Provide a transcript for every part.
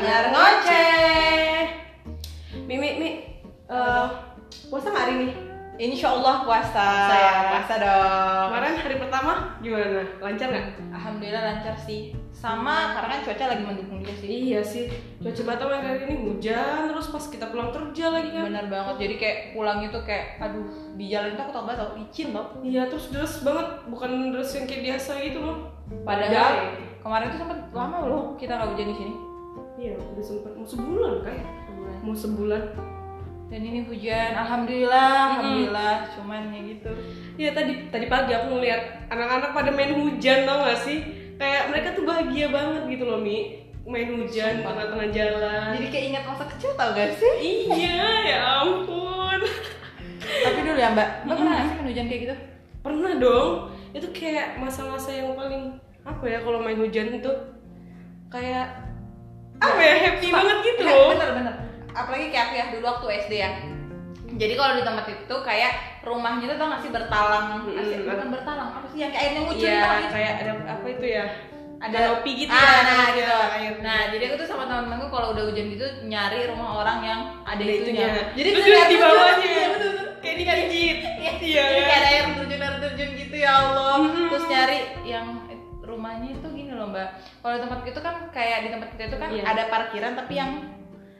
biar ngoceh. Mi mi eh, puasa nggak hari ini? Insya Allah puasa. Saya. puasa dong. Kemarin hari pertama gimana? Lancar nggak? Alhamdulillah lancar sih. Sama karena kan cuaca lagi mendukung juga sih. Iya sih. Cuaca Batam yang hari ini hujan, terus pas kita pulang kerja lagi kan. Bener banget. Jadi kayak pulang itu kayak aduh di jalan itu aku tau banget tau licin tau. Iya, terus deras banget, bukan deras yang kayak biasa gitu loh. Padahal kemarin tuh sempet lama loh kita nggak hujan di sini. Iya, udah sempet mau sebulan kan? Mau sebulan. Dan ini hujan, alhamdulillah, alhamdulillah. Cuman ya gitu. Iya tadi tadi pagi aku ngeliat anak-anak pada main hujan tau gak sih? Kayak mereka tuh bahagia banget gitu loh Mi main hujan tengah-tengah jalan. Jadi kayak ingat masa kecil tau gak sih? iya ya ampun. Tapi dulu ya mbak, mbak pernah nggak sih main hujan kayak gitu? Pernah dong. Itu kayak masa-masa yang paling apa ya kalau main hujan itu kayak apa ya happy banget gitu loh. Bener bener. Apalagi kayak aku ya dulu waktu SD ya. Jadi kalau di tempat itu kayak rumahnya tuh tau gak sih bertalang, Mm-mm. Asik, bukan bertalang, apa sih yang kayak airnya ngucur Iya tau gak sih? kayak ada apa itu ya? ada Kanopi gitu ah, ya, nah gitu air. nah jadi aku tuh sama teman-temanku kalau udah hujan gitu nyari rumah orang yang ada, Ada itunya. itunya. jadi Terus di bawahnya. Iya. Kayak digigit. Iya, Iya, jadi ya. kayak ada air terjun air terjun gitu ya Allah Mhm. terus nyari yang rumahnya itu gini loh mbak. Kalau tempat itu kan kayak di tempat kita itu kan Iya. ada parkiran tapi yang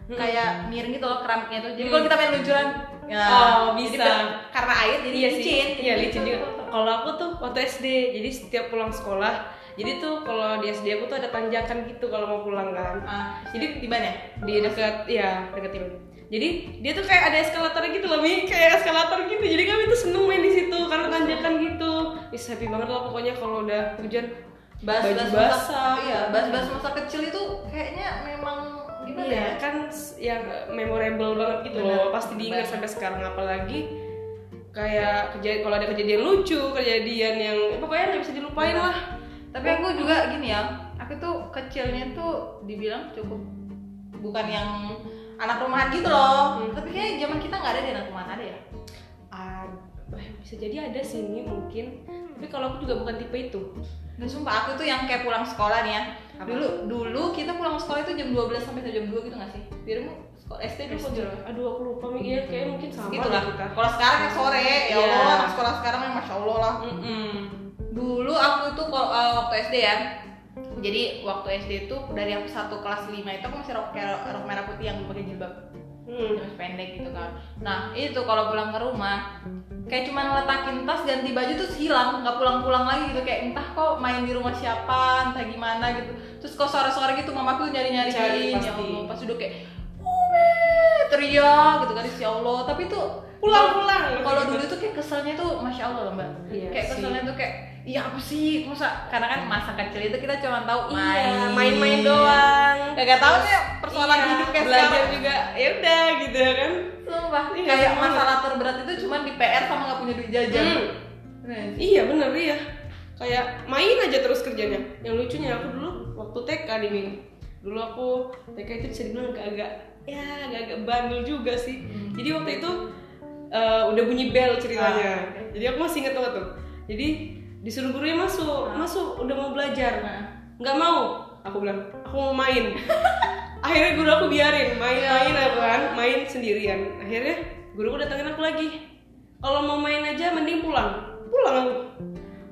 kayak miring gitu loh keramiknya tuh jadi kalau kita main luncuran ya, Oh, jadi bisa. ber- karena air jadi iya licin iya Jadi licin gitu. juga. Kalau aku tuh waktu SD jadi setiap pulang sekolah jadi tuh kalau di SD aku tuh ada tanjakan gitu kalau mau pulang kan. Ah, jadi di mana? Di dekat ya dekat timur. Jadi dia tuh kayak ada eskalator gitu loh mi. Kayak eskalator gitu. Jadi kami tuh seneng main di situ karena tanjakan gitu. Is happy banget lah pokoknya kalau udah hujan bahas-bahas masa, iya bahas-bahas masa kecil itu kayaknya memang gimana Iya ya? kan yang memorable banget gitu Benar, loh pasti diingat sampai sekarang. Apalagi kayak kejadian kalau ada kejadian lucu kejadian yang ya pokoknya nggak bisa dilupain lah. Tapi aku juga gini ya aku tuh kecilnya tuh dibilang cukup bukan yang anak rumahan gitu loh. Hmm. tapi kayak zaman kita nggak ada di anak rumahan ada ya? Ah, bisa jadi ada sih ini mungkin tapi kalau aku juga bukan tipe itu dan sumpah aku tuh yang kayak pulang sekolah nih ya Apa? dulu dulu kita pulang sekolah itu jam 12 sampai jam 2 gitu nggak sih dirimu sekolah SD dulu SD. aduh aku lupa Mi. iya kayak mungkin sama gitu lah kita kalau sekarang kan sore ya Iya. Allah anak sekolah sekarang yang masya Allah lah Mm-mm. dulu aku tuh kalau uh, waktu SD ya jadi waktu SD itu dari aku satu kelas 5 itu aku masih rok, rok merah putih yang pakai jilbab Hmm. pendek gitu kan nah itu kalau pulang ke rumah kayak cuma letakin tas ganti baju tuh hilang. Nggak pulang-pulang lagi gitu. Kayak entah kok main di rumah siapa entah gimana gitu. Terus kok sore-sore gitu mamaku nyari-nyari ya. Allah pas udah kayak Ume, teriak gitu kan. Ya Allah. Tapi tuh pulang-pulang kalau dulu tuh kayak keselnya tuh masya Allah loh mbak. Iya kayak sih. keselnya tuh kayak iya apa sih? Masa? Karena kan masa kecil itu kita cuma tahu Iya, main. main-main doang. Gak tau nih persoalan Iya, hidup kayak belajar sekarang. juga ya udah gitu ya kan. Sumpah, Iya, kayak masalah terberat itu cuma di PR sama nggak punya duit jajan. Hmm. Sih? Iya bener iya. Kayak main aja terus kerjanya. Yang lucunya aku dulu waktu TK nih Ming. Dulu aku TK itu bisa dibilang agak-agak Ya agak-agak bandel juga sih. Jadi waktu itu eh, udah bunyi bel ceritanya. Jadi aku masih inget banget tuh. Jadi disuruh gurunya masuk Masuk udah mau belajar. Nah. nggak mau. Aku bilang aku mau main. Akhirnya guru aku biarin Main-main aku kan Main sendirian. Akhirnya guru aku datangin aku lagi. Kalau mau main aja mending pulang. Pulang aku.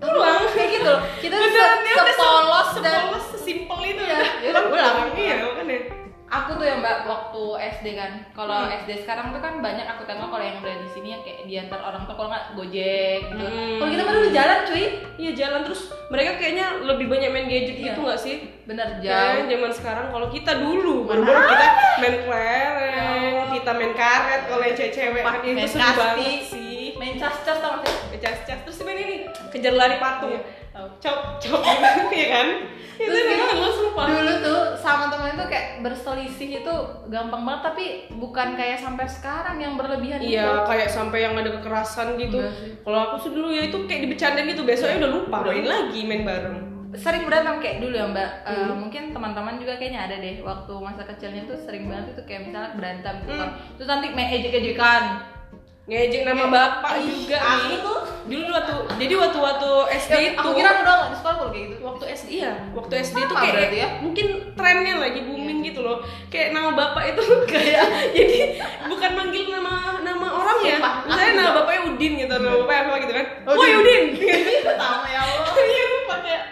Pulang. Kayak gitu. Loh. Kita Beneran, se- udah sepolos dan sepolos sesimpel itu. Iya, udah ya udah pulang. iya makanya aku tuh ya mbak waktu SD kan. Kalau Hmm. SD sekarang tuh kan banyak aku tengok kalau yang udah di sini yang kayak diantar orang tuh kalau nggak gojek gitu. Hmm. Kalau kita dulu jalan cuy. iya jalan terus mereka kayaknya lebih banyak main gadget Iya. gitu nggak sih Bener Jangan jauh. zaman sekarang kalau kita dulu baru kita main kelereng, kita main karet kalau yang cewek-cewek kan itu Main seru banget sih. Main cas-cas tau gak sih? Cas-cas terus main ini kejar lari patung. Iya. Cop cop gitu ya kan? Itu gue sumpah. dulu tuh sama temen itu kayak berselisih itu gampang banget tapi bukan kayak sampai sekarang yang berlebihan gitu. Iya, kayak sampai yang ada kekerasan gitu. Kalau aku sih dulu ya itu kayak dibecandain gitu, besoknya udah lupa main lagi main bareng. sering berantem kayak dulu ya mbak Eh, Hmm. mungkin teman-teman juga kayaknya ada deh waktu masa kecilnya tuh sering banget itu kayak misalnya berantem gitu Hmm. kan terus nanti main ejek-ejekan Ngejek nama Kayak, bapak "Ih, juga aku nih. tuh dulu waktu jadi waktu waktu SD Ya, itu aku kira udah nggak di sekolah kalau kayak gitu. waktu SD iya waktu SD itu kayak berarti ya? mungkin trennya lagi booming gitu loh kayak nama bapak itu kayak jadi bukan manggil nama nama orang ya misalnya aku nama bapaknya Udin gitu nama bapaknya apa gitu kan Oh, woi Udin. Udin Sama ya Allah. iya kayak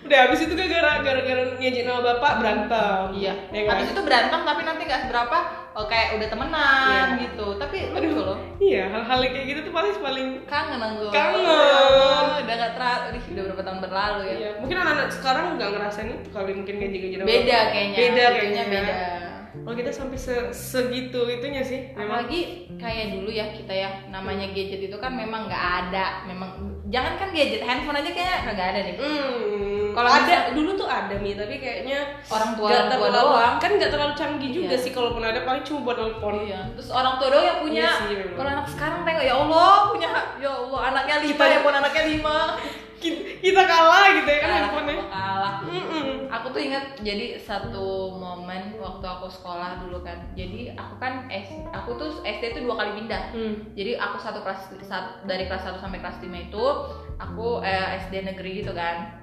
udah habis itu gara-gara gara-gara ngejek nama bapak berantem Iya. ya kan Habis itu berantem tapi nanti nggak seberapa oh, kayak udah temenan Iya. gitu. Tapi lucu loh. iya hal-hal kayak gitu tuh paling paling Kangen aku. Kangen. Allah, Udah nggak ter udah berapa tahun berlalu ya. Iya, mungkin anak-anak sekarang nggak ngerasain itu kali mungkin ngejek-ngejek nama Beda kayaknya. beda kayaknya beda. Kalau kita sampai se- segitu itunya sih memang Apalagi kayak dulu ya kita ya namanya gadget itu kan memang nggak ada. Memang jangan kan gadget, handphone aja kayaknya nggak ada deh. Hmm, Kalau ada misal- dulu tuh ada mi tapi kayaknya Orang tua nggak orang tua terlalu- doang. kan nggak terlalu canggih juga Iya. sih kalaupun ada paling cuma buat telepon Iya. Terus orang tua doang yang punya. Iya sih. Kalau anak sekarang tengok ya Allah punya ya Allah anaknya lima ya pun anaknya lima. Kita, kalah gitu ya kan Kalah, handphonenya kalah. Aku tuh ingat jadi satu momen waktu aku sekolah dulu kan. Jadi aku kan S, aku tuh SD tuh dua kali pindah. Hmm. Jadi aku satu kelas sat- dari kelas 1 sampai kelas 5 itu aku eh, SD negeri gitu kan.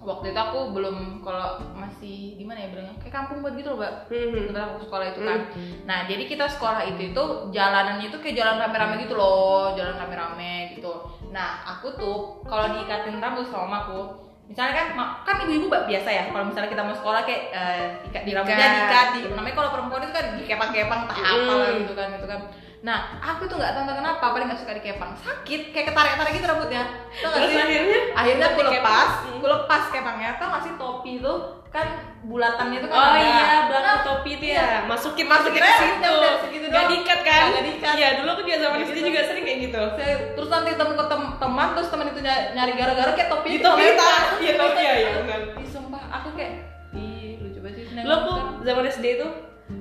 Waktu itu aku belum kalau masih gimana ya bilangnya kayak kampung banget gitu loh, Mbak. Hmm. Tempat aku sekolah itu kan. Nah, jadi kita sekolah itu itu jalanannya itu kayak jalan rame-rame gitu loh, jalan rame-rame gitu. Nah, aku tuh kalau diikatin rambut sama aku, misalnya kan kan ibu-ibu biasa ya kalau misalnya kita mau sekolah kayak eh, ikat di rambutnya Diikat. di namanya kalau perempuan itu kan dikepang-kepang tak apa lah Mm. gitu kan gitu kan nah aku tuh nggak tahu kenapa paling nggak suka dikepang sakit kayak ketarik-tarik gitu rambutnya Tau terus sih? akhirnya akhirnya aku lepas Hmm. aku lepas kepangnya tau nggak sih topi tuh kan bulatannya tuh kan Oh ada. iya, belakang Nah, topi itu iya. ya. Masukin Masukin ke situ. Gak diikat kan? Nggak diikat. Iya, dulu aku juga zaman SD gitu. juga sering kayak gitu. Saya, terus nanti temen ke tem- teman terus teman itu ny- nyari gara-gara kayak topi itu topi tak? Iya, topi ya, iya benar. Sumpah aku kayak ih lucu banget sih Dulu aku zaman SD itu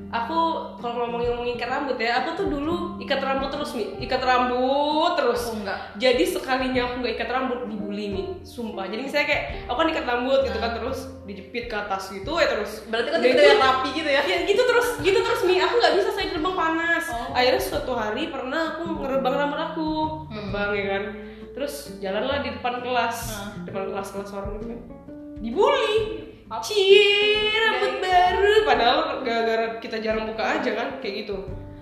aku kalau ngomongin ngomongin ikat rambut ya, aku tuh dulu ikat rambut terus mi, ikat rambut terus. aku enggak Jadi sekalinya aku nggak ikat rambut dibully mi, sumpah. Jadi misalnya kayak aku kan ikat rambut gitu kan terus dijepit ke atas gitu ya terus. berarti kan Udah tipe itu- yang rapi gitu ya Ya gitu terus, gitu terus mi. Aku nggak bisa saya gerbang panas. Oh. Akhirnya suatu hari pernah aku ngerebang rambut aku, Hmm. ngerebang ya kan. Terus jalanlah di depan kelas, Hmm. depan kelas kelas orang gitu kan. Dibully. Cie, rambut baru. Padahal gara-gara kita jarang buka aja kan, kayak gitu.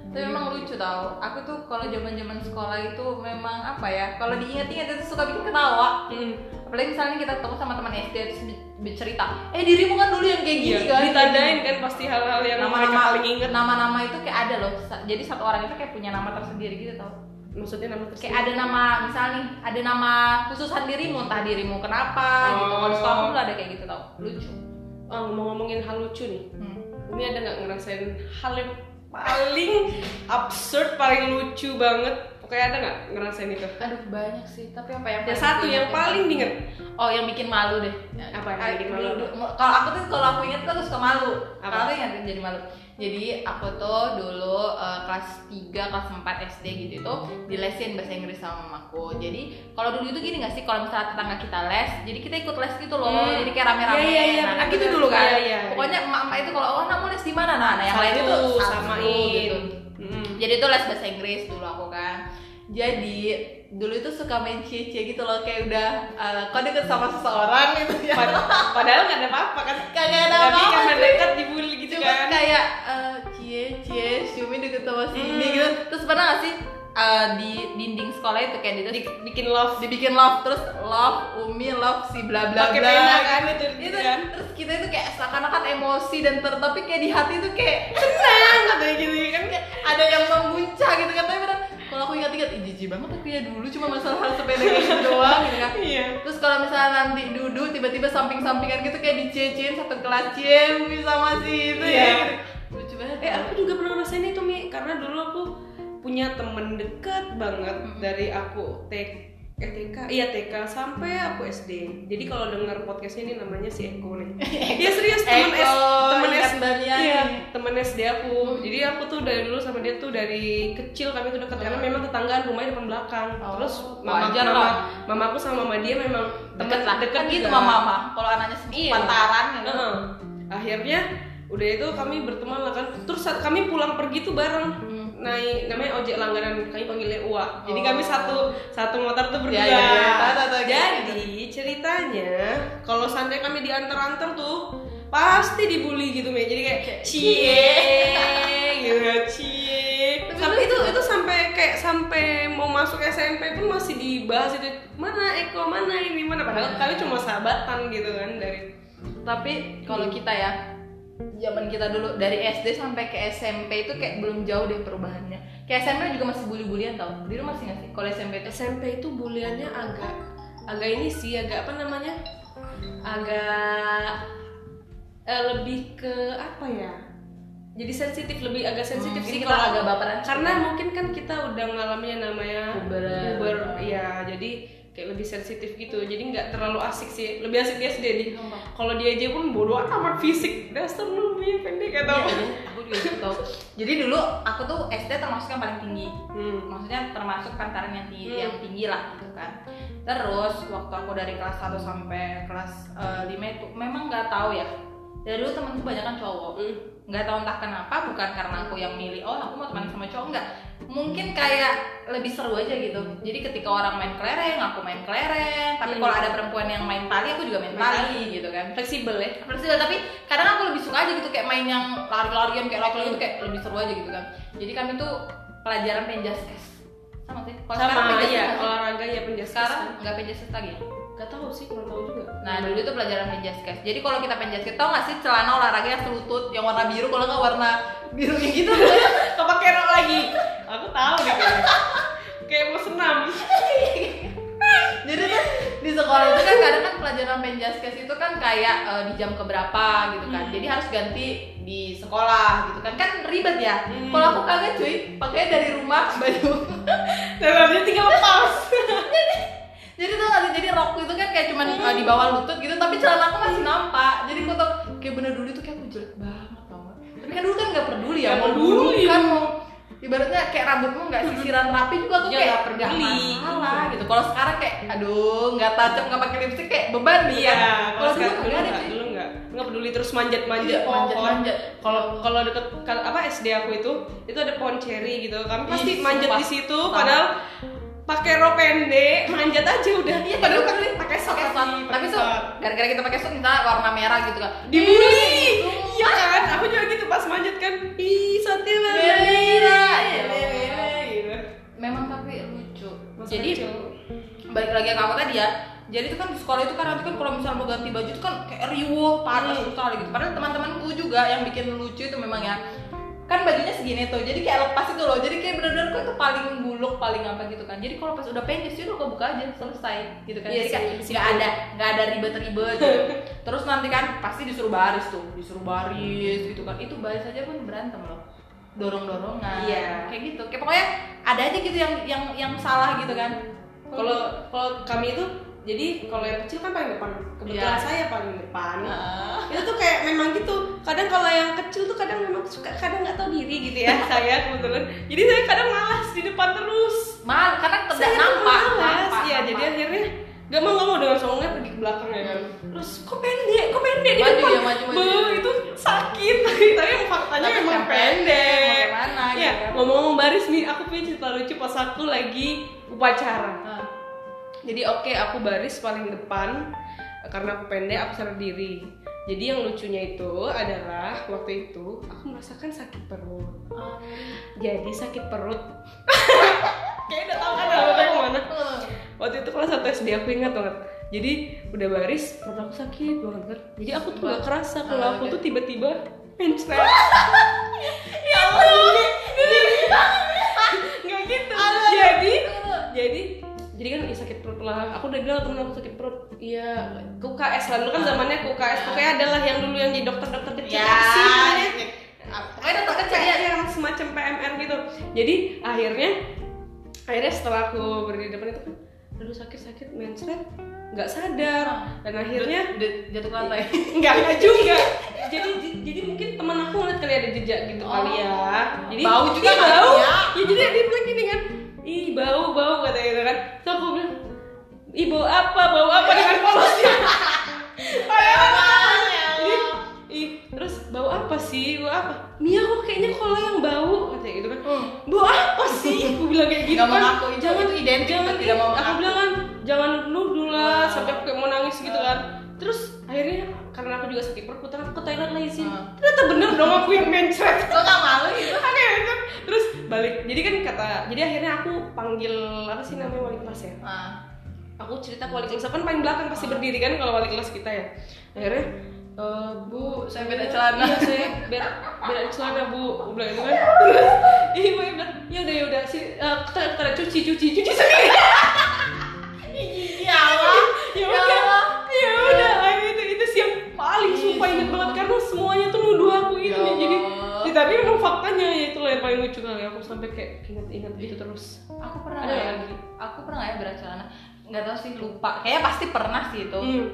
tapi memang lucu tau aku tuh kalau zaman zaman sekolah itu memang apa ya kalau diingat-ingat itu suka bikin ketawa Hmm. apalagi misalnya kita ketemu sama teman SD terus bercerita eh dirimu kan dulu yang kayak gini Iya, kan ditandain kan pasti hal-hal yang mereka nama-nama paling inget. nama-nama itu kayak ada loh jadi satu orang itu kayak punya nama tersendiri gitu tau Maksudnya nama kayak ada nama misalnya nih ada nama khususan dirimu entah dirimu kenapa gitu kalau di sekolah dulu ada kayak gitu tau lucu Oh, mau ngomongin hal lucu nih. hmm. Ini ada nggak ngerasain hal yang paling absurd, paling lucu banget? Pokoknya ada nggak ngerasain itu? aduh banyak sih tapi apa yang Yang paling satu diingat yang ya? paling diinget. oh yang bikin malu deh Apa yang bikin malu? kalau aku tuh kalau aku ingat tuh aku suka malu Apa? kalau aku ingat jadi malu jadi aku tuh dulu eh, kelas 3, kelas 4 SD gitu itu dilesin bahasa Inggris sama mamaku. Jadi kalau dulu itu gini gak sih? Kalau misalnya tetangga kita les jadi kita ikut les gitu loh. Hmm. jadi kayak rame-rame. Iya, iya, iya, nah, kan gitu dulu kan. Iya, iya. pokoknya emak-emak itu kalau oh nak mau les di mana? Nah, nah yang lain itu samain. gitu. Mm. jadi itu les bahasa Inggris dulu aku kan jadi dulu itu suka main cie-cie gitu loh kayak udah eh, kau deket sama seseorang gitu ya Pad- Padahal nggak ada apa-apa kan? kagak ada Tapi apa-apa karena sih. dekat dibully gitu Cuma kan? kayak eh, cie cie deket sama sini Hmm. gitu terus pernah gak sih eh, di dinding sekolah itu kayak gitu Di- bikin love. dibikin love terus love umi love si bla bla bla pena kan itu, itu kan? terus kita itu kayak seakan-akan emosi dan ter tapi kayak di hati itu kayak Senang katanya gitu kan? kayak ada yang memuncah gitu kan tapi kalau aku ingat-ingat jijik banget aku ya dulu cuma masalah hal sepele kayak gitu doang gitu kan Iya. Terus kalau misalnya nanti duduk tiba-tiba samping-sampingan gitu kayak dicecein satu kelas Cemi sama si itu Iya. ya. Lucu banget. Eh aku juga pernah ngerasain itu Mi karena dulu aku punya temen deket banget Hmm. dari aku TK eh TK iya TK sampai aku SD jadi kalau dengar podcast ini namanya si Eko nih. Iya serius temen Eko, S temen ingat S iya temen SD aku. Jadi aku tuh dari dulu sama dia tuh dari kecil kami tuh deket. Karena memang tetanggaan rumahnya depan belakang. Oh, terus mama wajar mama, mama aku sama mama dia memang Deket lah. deket Kan gitu mama mama. Kalau anaknya Iya. pantaran gitu. Heeh. akhirnya udah itu kami berteman lah kan. Terus saat kami pulang pergi tuh bareng. Hmm. Naik namanya ojek langganan kami panggilnya Uwa. Jadi kami Oh. satu satu motor tuh berdua Ya, ya, ya. Tahu, tahu, tahu. jadi ceritanya kalau sampai kami diantar-antar tuh pasti dibully gitu Mei jadi kayak cie gitu. Cie. Sampai itu itu sampai kayak sampai mau masuk SMP pun masih dibahas itu mana Eko mana ini mana? Padahal kami cuma sahabatan gitu kan dari tapi kalau kita ya zaman kita dulu dari SD sampai ke SMP itu kayak belum jauh deh perubahannya. Kayak SMP juga masih bully-bulian tau. Dulu masih nggak sih? Kalau SMP itu? SMP itu buliannya agak agak ini sih agak apa namanya? Agak eh, lebih ke apa ya? Jadi sensitif lebih agak sensitif Hmm, sih kalau agak baperan karena mungkin kan kita udah ngalamin yang namanya Puber. puber ya jadi kayak lebih sensitif gitu. Jadi nggak terlalu asik sih. Lebih asik dia sendiri kalau dia aja pun bodoh amat fisik. Dasar lu punya pendek atau Iya, aku juga gitu. Tau jadi dulu aku tuh SD termasuk yang paling tinggi. Hmm. maksudnya termasuk pantaran yang tinggi Hmm. yang tinggi lah gitu kan. Terus waktu aku dari kelas 1 sampai kelas eh, 5 itu memang nggak tahu ya. Dari dulu temenku banyak kan cowok. Hmm. Nggak tahu entah kenapa bukan karena aku yang milih oh aku mau teman sama cowok. Nggak. Mungkin kayak lebih seru aja gitu. Jadi ketika orang main kelereng aku main kelereng. Tapi Hmm. kalau ada perempuan yang main tali aku juga main Main tali gitu kan. Fleksibel ya. Fleksibel tapi kadang aku lebih suka aja gitu kayak main yang lari-larian kayak laki-laki itu kayak lebih seru aja gitu kan. Jadi kami tuh pelajaran penjaskes sama sih? Kalau sama ya sih? olahraga nggak penjaskes lagi ya Gak tahu sih, kurang tahu juga. Nah dulu itu pelajaran penjaskes. Jadi kalau kita penjaskes, tau gak sih celana olahraga yang selutut, yang warna biru, kalau nggak warna biru kayak gitu. kepake rok lagi. Aku tahu deh kayaknya. Kayak mau senam. Jadi tuh di sekolah itu kan kadang kan pelajaran penjaskes itu kan kayak eh, di jam keberapa gitu kan. Jadi harus ganti di sekolah gitu kan. Kan ribet ya. Hmm. Kalau aku kagak cuy, pakai dari rumah baju. Dan tinggal lepas. jadi tuh nggak sih, jadi rok itu kan kayak cuman eh, di bawah lutut gitu, tapi celana aku masih nampak. Jadi aku tau kayak bener dulu itu kayak aku jelek banget tau gak? Tapi kan dulu kan nggak peduli ya, Nggak mau buruk kan mau ibaratnya kayak rambutmu nggak sisiran rapi juga tuh Ya, kayak nggak nggak peduli. masalah gitu. Kalau sekarang kayak aduh nggak tajam nggak pakai lipstick kayak beban nih Iya, kan. kalau sekarang dulu nggak ada dulu enggak. Enggak peduli terus manjat-manjat Iya, manjat-manjat. Kalau kalau deket apa SD aku itu, itu ada pohon ceri gitu. Kami Ih, pasti manjat di situ padahal pakai rok pendek, manjat aja udah. Iya, padahal pakai pakai sok Pakai sok. Tapi tuh gara-gara kita pakai sok misalnya warna merah gitu kan. dibully. Gitu. Iya kan? Aku juga gitu pas manjat kan. Ih, satya Merah. merah. Ya gitu. Memang tapi lucu. Jadi balik lagi ke aku tadi ya jadi itu kan di sekolah itu kan nanti kan kalau misalnya mau ganti baju itu kan kayak riuh panas sekali gitu padahal teman-temanku juga yang bikin lucu itu memang ya kan bajunya segini tuh jadi kayak lepas itu loh paling apa gitu kan. Jadi kalau pas udah pendek sih udah kau buka aja selesai gitu kan. Iya jadi kayak nggak ada nggak ada ribet-ribet gitu. Terus nanti kan pasti disuruh baris tuh disuruh baris gitu kan. Itu baris aja pun berantem loh. Dorong-dorongan Iya. kayak gitu. Kayak pokoknya ada aja gitu yang yang yang salah gitu kan. Kalau kalau kami itu jadi kalau yang kecil kan paling depan. Kebetulan Iya. saya paling depan. Nah, itu tuh kayak memang gitu. Kadang kalau yang kecil tuh kadang memang suka kadang nggak tahu diri gitu ya saya kebetulan. Jadi saya kadang malas di depan terus. Mal karena tidak nampak, malas nampak, ya. Nampak. jadi akhirnya gak mau gak mau. Dengan songongnya pergi ke belakang ya kan. Terus kok pendek? Kok pendek di Maju depan? ya, maju, maju. Beuh, itu sakit. Tapi faktanya Tapi memang yang pendek. mau ke mana gitu ya. ngomong-ngomong baris nih aku punya cerita lucu pas aku lagi upacara. Nah, jadi oke aku baris paling depan karena aku pendek aku sadar diri. Jadi yang lucunya itu adalah waktu itu aku merasakan sakit perut. ah, Jadi sakit perut. Kayak udah tahu kan aku yang mana. Waktu itu kelas 1 SD aku ingat banget. Jadi udah baris perut aku sakit banget kan. Jadi aku tuh gak kerasa kalau Ah, aku tuh tiba-tiba mencret. ya Allah. Nggak gitu. Jadi jadi jadi kan ih, sakit perut lah aku udah bilang temen aku sakit perut iya ke UKS lah dulu kan zamannya ke UKS pokoknya adalah yang dulu yang jadi dokter-dokter kecil Ya, sih namanya? pokoknya dokter kecil ya. yang semacam PMR gitu jadi akhirnya akhirnya setelah aku berdiri di depan itu kan aduh sakit-sakit mencret nggak sadar dan akhirnya jatuh ke lantai. Enggak, enggak juga. jadi jadi mungkin teman aku ngeliat kali ada jejak gitu Oh. kali ya. Jadi Bau juga "Ih, kali bau. ya." Ya jadi dia bilang gini kan, ih bau bau kata gitu kan. Terus aku bilang, ih bau apa bau apa dengan polosnya. Padahal jadi, ih terus bau apa sih bau apa? Mia kok kayaknya kalau yang bau kata gitu kan. Hmm. Bu bilang kayak gitu mau kan ngaku, itu- itu identik jangan tidak mau aku bilang kan jangan nuduh lah Wow. sampai aku kayak mau nangis gitu kan terus akhirnya karena aku juga sakit perut aku ke toilet lah izin Hmm. ternyata bener dong aku yang mencret Kok gak malu gitu? aneh kan terus balik. Jadi kan kata jadi akhirnya aku panggil apa sih namanya wali kelas ya? Nah, aku cerita ke wali kelas. Kan paling belakang pasti berdiri kan kalau wali kelas kita ya. Akhirnya "Eh, bu saya beda celana." iya saya beda beda celana bu. Aku bilang gitu kan. Terus ibu yang bilang ya udah ya udah si eh, kita kita cuci cuci cuci sendiri. Ya Allah. ya udah ya udah. Itu itu sih yang paling sumpah inget banget. Karena semuanya tuh nuduh aku gitu Ya nih jadi. Ya, tapi memang faktanya ya itulah yang paling lucu kali aku sampai kayak inget-inget gitu terus Aku pernah Ada nggak ya? lagi? Aku pernah nggak ya berat celana? Nggak tahu sih lupa. Kayaknya pasti pernah sih itu. hmm.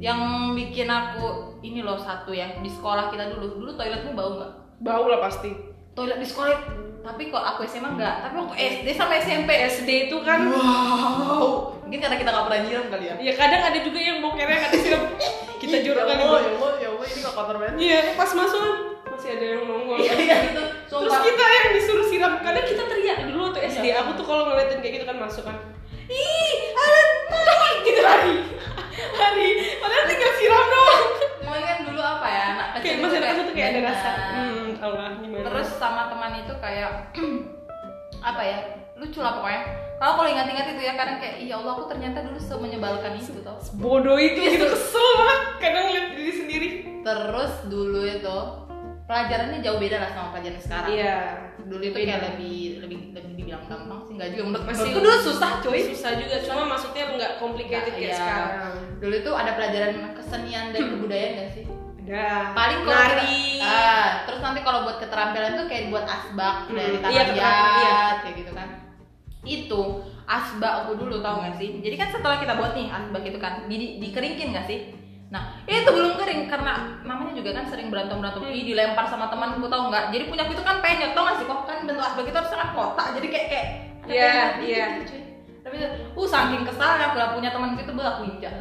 Yang bikin aku ini loh satu ya di sekolah kita dulu. Dulu toiletmu bau nggak? bau lah pasti Toilet di sekolah. Tapi kok aku SMA nggak. Tapi waktu SD sampai SMP. SD itu kan Wow. Mungkin karena kita nggak pernah nyiram kali ya. ya kadang ada juga yang bokernya kata siram kita kali ya. Allah, ya Allah, ya Allah, ini kok kotor banget. iya pas masuk masih ada yang nongol. Iya, iya gitu. terus kita yang disuruh siram. Kadang kita teriak dulu waktu SD Iya. aku tuh kalau ngeliatin kayak gitu kan masuk kan ih Alan lari gitu lari lari padahal tinggal siram doang. Cuman kan dulu apa ya, anak kecil kayak masih ada tuh kayak ada rasa. Hmm Allah gimana. Terus sama teman itu kayak apa ya? Lucu lah pokoknya. Kalau kalau ingat-ingat itu ya kadang kayak iya Allah aku ternyata dulu semenyebalkan itu tau. bodoh itu gitu kesel banget kadang lihat diri sendiri. Terus dulu itu pelajarannya jauh beda lah sama pelajaran sekarang. iya Dulu itu kayak lebih lebih lebih dibilang gampang sih nggak juga menurut Masih- dulu susah cuy. susah juga cuma maksudnya nggak complicated Nggak, kayak iya. sekarang Dulu itu ada pelajaran kesenian dan kebudayaan gak sih? ada paling kalau nari kita- ah, terus nanti kalau buat keterampilan tuh kayak buat asbak Hmm, dari iya, keterampilan, iya. jat, kayak gitu kan itu asbak aku dulu tau gak sih jadi kan setelah kita buat nih asbak itu kan di, dikeringin gak sih nah itu belum kering karena namanya juga kan sering berantem berantem ih dilempar sama temanku tau nggak? Jadi punyaku itu kan penyet tau gak sih? Kok kan bentuk asbak itu harus sangat kotak jadi kayak kayak Iya, penyet iya. gitu, tapi itu uh saking kesalnya aku lah punya temanku itu bah aku injak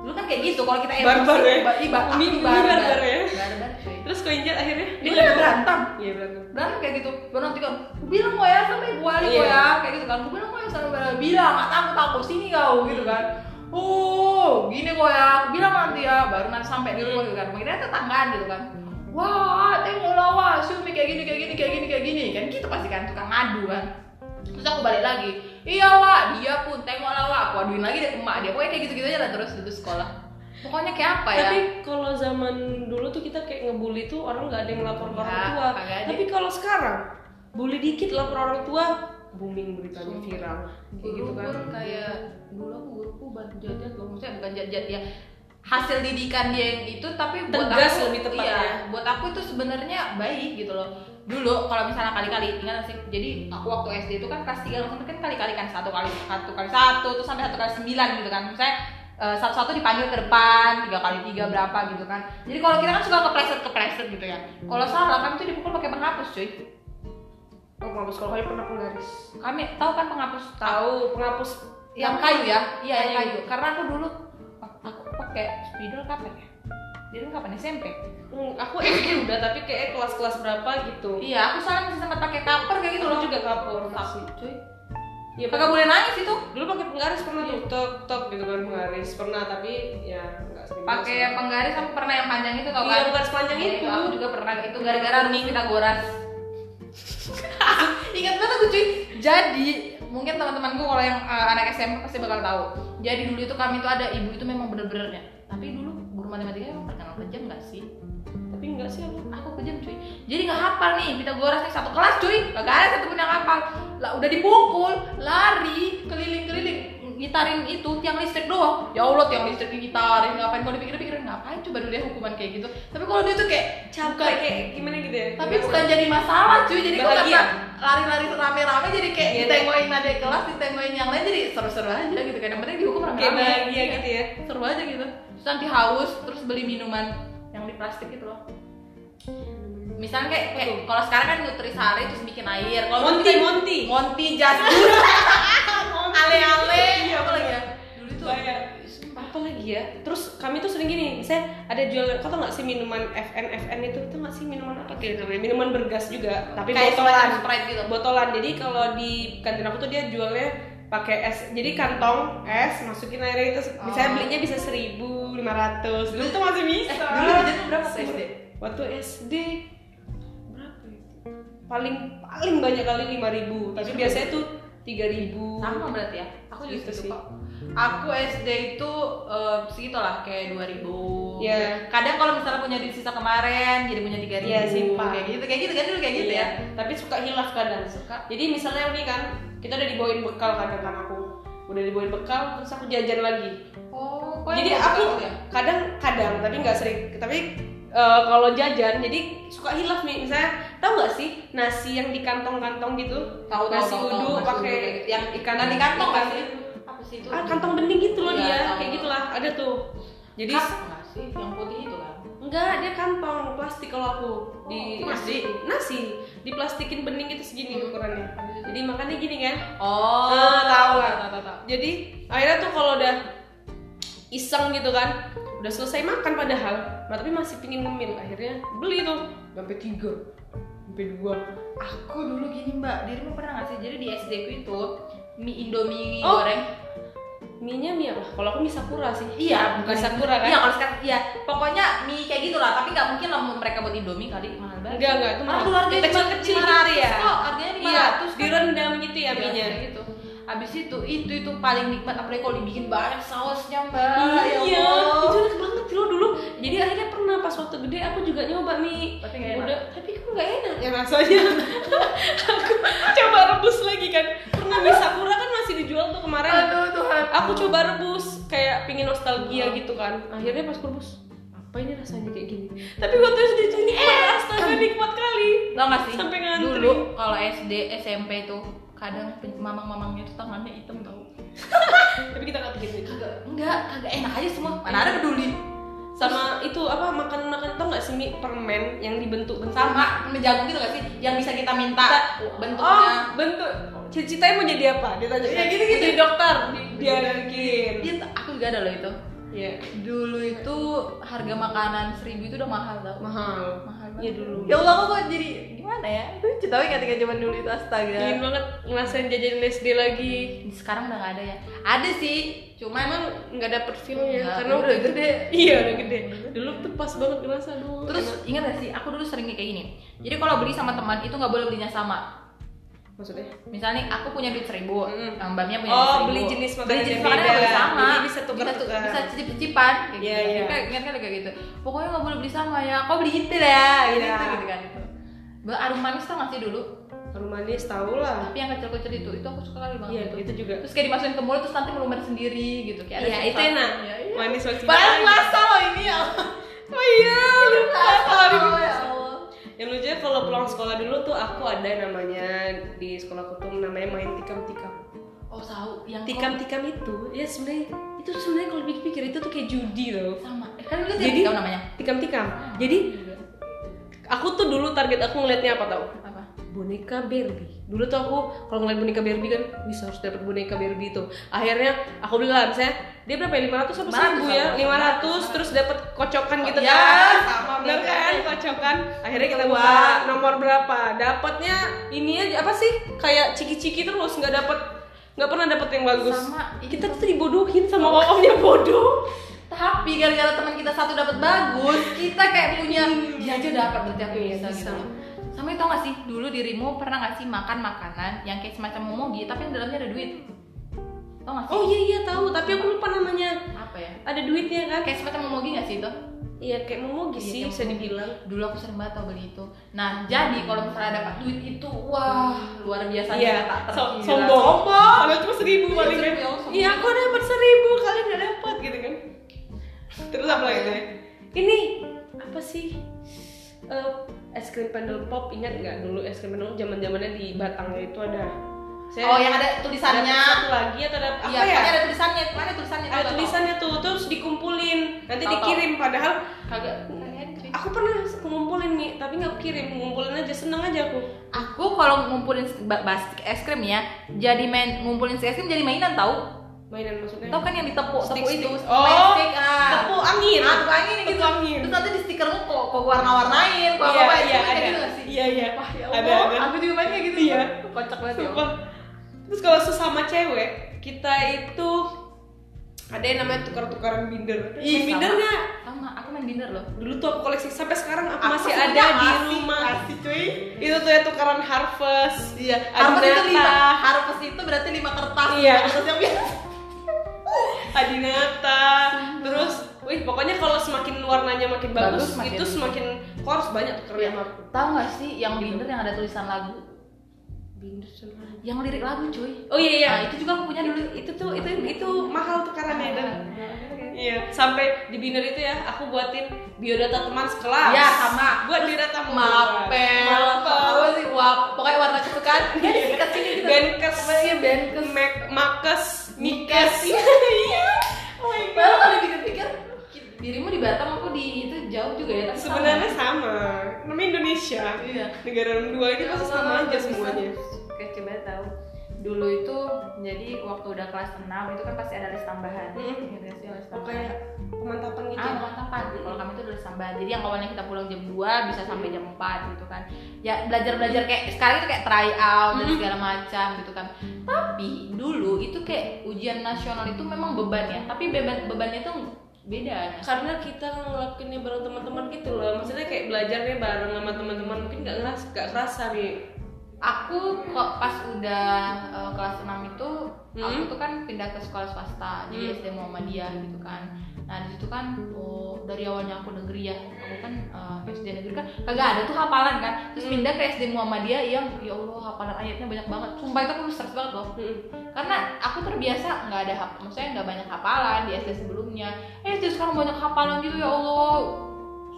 dulu kan kayak gitu kalau kita emosi Barbar ya? ba- ih, ba- Umi- aku umi barbar barbar ya? barbar cuy. Terus kau injat akhirnya? Dia udah berantem. Iya berantem. Berantem kayak gitu. Baru nanti kan gue bilang kok ya sampai ibu Ali kok Iya. ya kayak gitu kan. Gue bilang kok ya sampai ibu Ali bilang nggak takut takut sini kau gitu kan oh gini kok ya. Aku bilang nanti ya baru nanti sampai di rumah gitu kan. Makanya tetanggaan gitu kan. Wah tengoklah wah Sumi kayak gini kayak gini kayak gini kayak gini. Kan gitu pasti kan tukang ngadu kan. Terus aku balik lagi. Iya wah dia pun tengoklah wah aku aduin lagi deh ke emak dia. Pokoknya kayak gitu gitu aja lah terus itu sekolah. Pokoknya kayak apa ya? Tapi kalau zaman dulu tuh kita kayak ngebully tuh orang nggak ada yang lapor ke orang Ya, tua. Tapi kalau sekarang bully dikit lapor orang tua, booming beritanya viral. Kayak gitu kan. Kayak dulu aku guruku bantu jajat loh. Maksudnya bukan jajat ya. Hasil didikan dia yang itu tapi buat Tegas aku lebih tepatnya. iya, buat aku itu sebenarnya baik gitu loh. Dulu kalau misalnya kali-kali ingat sih? Jadi aku waktu SD itu kan kelas tiga langsung kan kali-kali kan satu kali satu kali satu terus sampai satu kali sembilan gitu kan. Misalnya eh, satu-satu dipanggil ke depan tiga kali tiga berapa gitu kan. Jadi kalau kita kan suka kepleset kepleset gitu ya. Kalau salah kami tuh dipukul pakai penghapus cuy penghapus kalau kayu pernah penggaris. kami tahu kan penghapus Tahu penghapus yang kayu ya? iya yang Kayu. kayu. Karena aku dulu aku pakai spidol kapan ya? Dia kapan SMP Hmm, aku SD udah tapi kayak kelas-kelas berapa gitu. iya aku soalnya masih sempat pakai cover kayak gitu loh. Juga kapur. tapi cuy. Iya, kagak boleh nangis itu. Dulu pakai penggaris pernah tuh, tok tok gitu kan penggaris. Pernah tapi ya nggak sering. pakai penggaris aku pernah yang panjang itu tau Iya, kan? penggaris panjang Iya, itu. aku juga pernah. Itu gara-gara nih kita goras ingat banget aku cuy. Jadi mungkin teman-temanku kalau yang uh, anak SMP pasti bakal tahu. Jadi dulu itu kami tuh ada ibu itu memang bener-benernya tapi dulu guru matematika emang terkenal kejam gak sih? Tapi enggak sih aku. aku kejam cuy. Jadi nggak hafal nih Pitagoras nih satu kelas cuy. Gak ada satu pun yang hafal. Lah udah dipukul lari keliling-keliling ngitarin itu tiang listrik doang. Ya allah tiang listrik digitarin ngapain kalau dipikir-pikir? Ngapain coba dulu dia hukuman kayak gitu. Tapi kalau dia tuh kayak Capek kayak gimana gitu ya? tapi bukan jadi masalah cuy. Jadi kok Bahagia. kata lari-lari rame-rame jadi kayak Iya, ditengokin adik kelas ditengokin yang lain jadi seru-seru aja gitu. Kan yang penting dihukum kayak rame-rame bahagia gitu ya. seru aja gitu. Terus nanti haus terus beli minuman yang di plastik gitu loh. Misalnya kayak, kayak kalau sekarang kan nutrisari terus bikin air. Kalau dulu Monty, kita- Monty. Ale-ale. Iya, apa lagi ya? Dulu itu Banyak. apa lagi ya? Terus kami tuh sering gini misalnya ada jual kau tau nggak sih minuman FN FN itu? Itu nggak sih minuman apa gitu namanya? Minuman bergas juga tapi Kayak botolan. Sprite gitu. botolan. Jadi kalau di kantin aku tuh dia jualnya pakai es jadi kantong es masukin airnya itu misalnya Oh. belinya bisa seribu lima ratus. Dulu tuh masih bisa. Eh, dulu jajan tuh berapa SD? waktu SD berapa ya? paling paling banyak kali lima ribu. Tapi biasanya tuh tiga ribu Sama berarti ya. Aku juga Gitu kok. Aku SD itu eh, segitu lah kayak 2000. Iya. Kadang kalau misalnya punya duit sisa kemarin jadi punya 3000. Iya, simpan. Kayak gitu, kayak gitu kan dulu kayak gitu Iya, ya. tapi suka hilaf kadang Suka. jadi misalnya nih kan kita udah dibawain bekal kadang kan aku udah dibawain bekal terus aku jajan lagi Oh, jadi aku ya? kadang kadang tapi nggak sering tapi eh, kalau jajan jadi suka hilaf nih misalnya tahu nggak sih nasi yang di kantong-kantong gitu? Tahu, nasi uduk nasi pakai yang ikan Nggak di kantong kan sih? Apa sih itu? ah, kantong bening gitu loh Iya, dia. kayak gitulah. Ada tuh. Jadi nggak sih? Yang putih itu kan. enggak dia kantong plastik kalau aku. Di Oh, nasi? nasi. Diplastikin bening itu segini ukurannya. Jadi makannya gini kan? Oh, Ah, tahu lah. jadi akhirnya tuh kalau udah iseng gitu kan udah selesai makan padahal tapi masih pingin ngemil. Akhirnya beli tuh. Sampai tiga Aku dulu gini mbak, dirimu pernah nggak sih? Jadi di SD ku itu mie Indomie Oh. goreng. mie nya mie apa kalau aku mie sakura sih Iya, bukan sakura kan Iya, kalau sekarang iya. Pokoknya mie kayak gitu lah, tapi nggak mungkin lah mereka buat Indomie kali mahal banget. enggak enggak itu Ah, mahal dulu harganya Yang kecil-kecil cuma gitu ya 500 kok, harganya 500 iya kan. direndam gitu ya Iya, mie nya gitu. Abis itu, itu itu paling nikmat apalagi kalau dibikin banyak sausnya mbak. Ya iya itu enak banget loh dulu jadi akhirnya pernah pas waktu gede aku juga nyoba mie Tapi udah tapi nggak enak. Ya rasanya. Aku coba rebus lagi kan. Pernah mie sakura kan masih dijual tuh kemarin. Aduh Tuhan. aku coba rebus kayak pingin nostalgia gitu kan. Akhirnya pas aku rebus apa ini rasanya kayak gini? Tapi waktu SD ini astaga nikmat kali. Tau gak sih? Sampai ngantri. Dulu kalau SD, SMP tuh kadang mamang-mamangnya tuh tangannya hitam tau. Tapi kita nggak bikin itu Kagak, enggak, kagak enak aja semua. Mana ada peduli sama itu apa makan makan tau nggak sih mie permen yang dibentuk bentuk Sama, jagung gitu gak sih? Yang bisa kita minta Kita- bentuknya. Oh bentuk. Cita-citanya mau jadi apa? Dia tanya. Ya, gitu-gitu. jadi dokter dia bikin. Iya, aku juga ada loh itu. Iya. Dulu itu harga makanan seribu itu udah mahal tau. Mahal. Mahal banget Iya dulu Ya Allah kok jadi gimana ya? Lucu tapi ketika zaman dulu itu astaga Ingin banget ngerasain jajanin SD lagi Sekarang udah gak ada ya Ada sih, cuma emang nggak dapet feelnya Nggak, karena udah gede. Iya udah gede. Dulu tuh pas banget ngerasa dulu. Terus ingat gak sih, aku dulu sering kayak gini Jadi kalau beli sama teman itu nggak boleh belinya sama maksudnya? Misalnya nih, aku punya duit seribu, Mm. mbaknya punya Oh, duit seribu beli jenis makanan Beli jenis makanan beda. nggak boleh sama Jadi bisa tukar-tukar. Bisa, tuh- bisa cicip-cicipan kayak Iya, gitu iya. Kayak ingat kan kayak gitu Pokoknya nggak boleh beli sama ya, kau beli itu ya Gitu, Iya. gitu kan itu Arum manis tau gak sih dulu? Harum manis tahu lah. Tapi yang kecil-kecil itu, itu aku suka kali banget Iya, itu. itu juga. Terus kayak dimasukin ke mulut terus nanti melumer sendiri gitu Kayak ada Iya, itu enak. Iya, iya. Manis masih. Padahal masa loh ini ya Oh iya, lupa kalau Yang lucunya kalau pulang sekolah dulu tuh aku ada namanya di sekolahku tuh namanya main tikam-tikam. Oh tahu yang Tikam-tikam itu ya sebenarnya itu sebenarnya kalau pikir-pikir itu tuh kayak judi loh. sama eh, kan dulu Jadi- jadi namanya Tikam-tikam. Jadi aku tuh dulu target aku ngeliatnya apa tau? Boneka Barbie. Dulu tuh aku kalau ngeliat boneka Barbie kan bisa harus dapat boneka Barbie itu. Akhirnya aku beli lah misalnya dia berapa ya? 500 apa 1000 ya? 500 terus dapat kocokan gitu Ya, kan. sama Bener kan kocokan. Akhirnya kita buka nomor berapa? Dapatnya ini aja apa sih? Kayak ciki-ciki terus nggak dapat nggak pernah dapat yang bagus. Sama, kita tuh dibodohin sama omnya bodoh. tapi gara-gara teman kita satu dapat bagus kita kayak punya dia aja dapat berarti aku Iya, bisa, bisa. gitu itu tau gak sih dulu dirimu pernah gak sih makan makanan yang kayak semacam momogi tapi yang dalamnya ada duit tau gak sih Oh iya iya tahu, tapi aku lupa namanya. apa ya Ada duitnya kan? kayak semacam momogi gak sih itu Iya kayak momogi Iya, sih kayak bisa dibilang. dulu aku sering banget tau beli itu nah jadi kalau misalnya dapat duit itu wah luar biasa Iya, tak so- sombong. sombong Padahal cuma seribu Iya, paling kan. ya. Iya, aku dapat seribu, kalian nggak dapat gitu kan. Terus apa lagi? Ini apa sih? Eh, es krim pendel pop ingat nggak dulu es krim pendel zaman zamannya di Batangnya itu ada. Saya oh yang ada tulisannya ada satu lagi atau ada apa iya ya? ada tulisannya mana tulisannya Ada tulisannya tuh terus dikumpulin nanti Tahu-tahu. dikirim padahal kagak aku pernah ngumpulin nih tapi nggak kirim ngumpulin aja seneng aja aku Aku kalau ngumpulin ba- bastik es krim ya, jadi main ngumpulin si es krim jadi mainan tahu. Mainan maksudnya tau kan yang ditepuk tepuk Stick, itu? stick. main Oh, stick ah. Tepuk angin. Ah tepuk angin gitu. Tepuk angin. terus nanti di stikermu kok kok warna-warnain kok iya apa iya ada. gitu gak sih? Iya iya. Wah ya ada ada. aku juga main kayak gitu Iya. kocak banget ya terus kalau sesama cewek kita itu ada yang namanya tukar-tukaran binder. Ih, binder nggak? Sama aku main binder loh. Dulu tuh aku koleksi sampai sekarang aku, Aku masih ada di rumah. masih cuy. Itu tuh ya tukaran harvest. Iya harvest itu lima. harvest itu berarti lima kertas. Iya. Kertas yang biasa Adinata. Terus wih pokoknya kalau semakin warnanya makin bagus, Bagus, makin- itu semakin harus banyak tukeran Iya. tahu gak sih yang binder yang ada tulisan lagu yang lirik lagu cuy. Oh iya iya. Nah itu juga aku punya dulu. Itu tuh itu itu mahal tukarannya dan Iya. iya sampai di binder itu ya aku buatin biodata teman sekelas. Ya, sama. buat biodata mapel. Mapel. Apa sih? Wah pokoknya warna kesukaan sikat sini gitu. Benkes. Iya, benkes. mek makes mikes. Iya. Oh my god. kalau dipikir-pikir dirimu di Batam aku di itu jauh juga ya tapi sebenarnya sama namanya Indonesia iya negara dua ini pasti sama aja semuanya Oke, coba tahu. Dulu itu jadi waktu udah kelas 6 itu kan pasti ada les tambahan. Mm. Gitu sih, les Oh, tambahan. kayak pemantapan gitu Ah, ya? mantapan. Kalau kami itu les tambahan. Jadi yang awalnya kita pulang jam 2 bisa sampai jam 4 gitu kan. Ya belajar-belajar kayak sekarang itu kayak try out dan Mm. segala macam gitu kan. Tapi dulu itu kayak ujian nasional itu memang beban ya. Tapi beban bebannya tuh beda. karena kita ngelakuinnya bareng teman-teman gitu loh maksudnya kayak belajarnya bareng sama teman-teman mungkin nggak ngeras nggak kerasa nih aku kok pas udah uh, kelas 6 itu aku Hmm. tuh kan pindah ke sekolah swasta jadi Hmm. SD Muhammadiyah gitu kan nah di situ kan oh, dari awalnya aku negeri ya aku kan uh, SD negeri kan kagak ada tuh hafalan kan. Terus Hmm. pindah ke SD Muhammadiyah yang ya Allah hafalan ayatnya banyak banget. Sumpah itu aku stres banget loh. Mm-mm. karena aku terbiasa nggak ada hap maksudnya nggak banyak hafalan di SD sebelumnya. Eh SD sekarang banyak hafalan gitu ya Allah.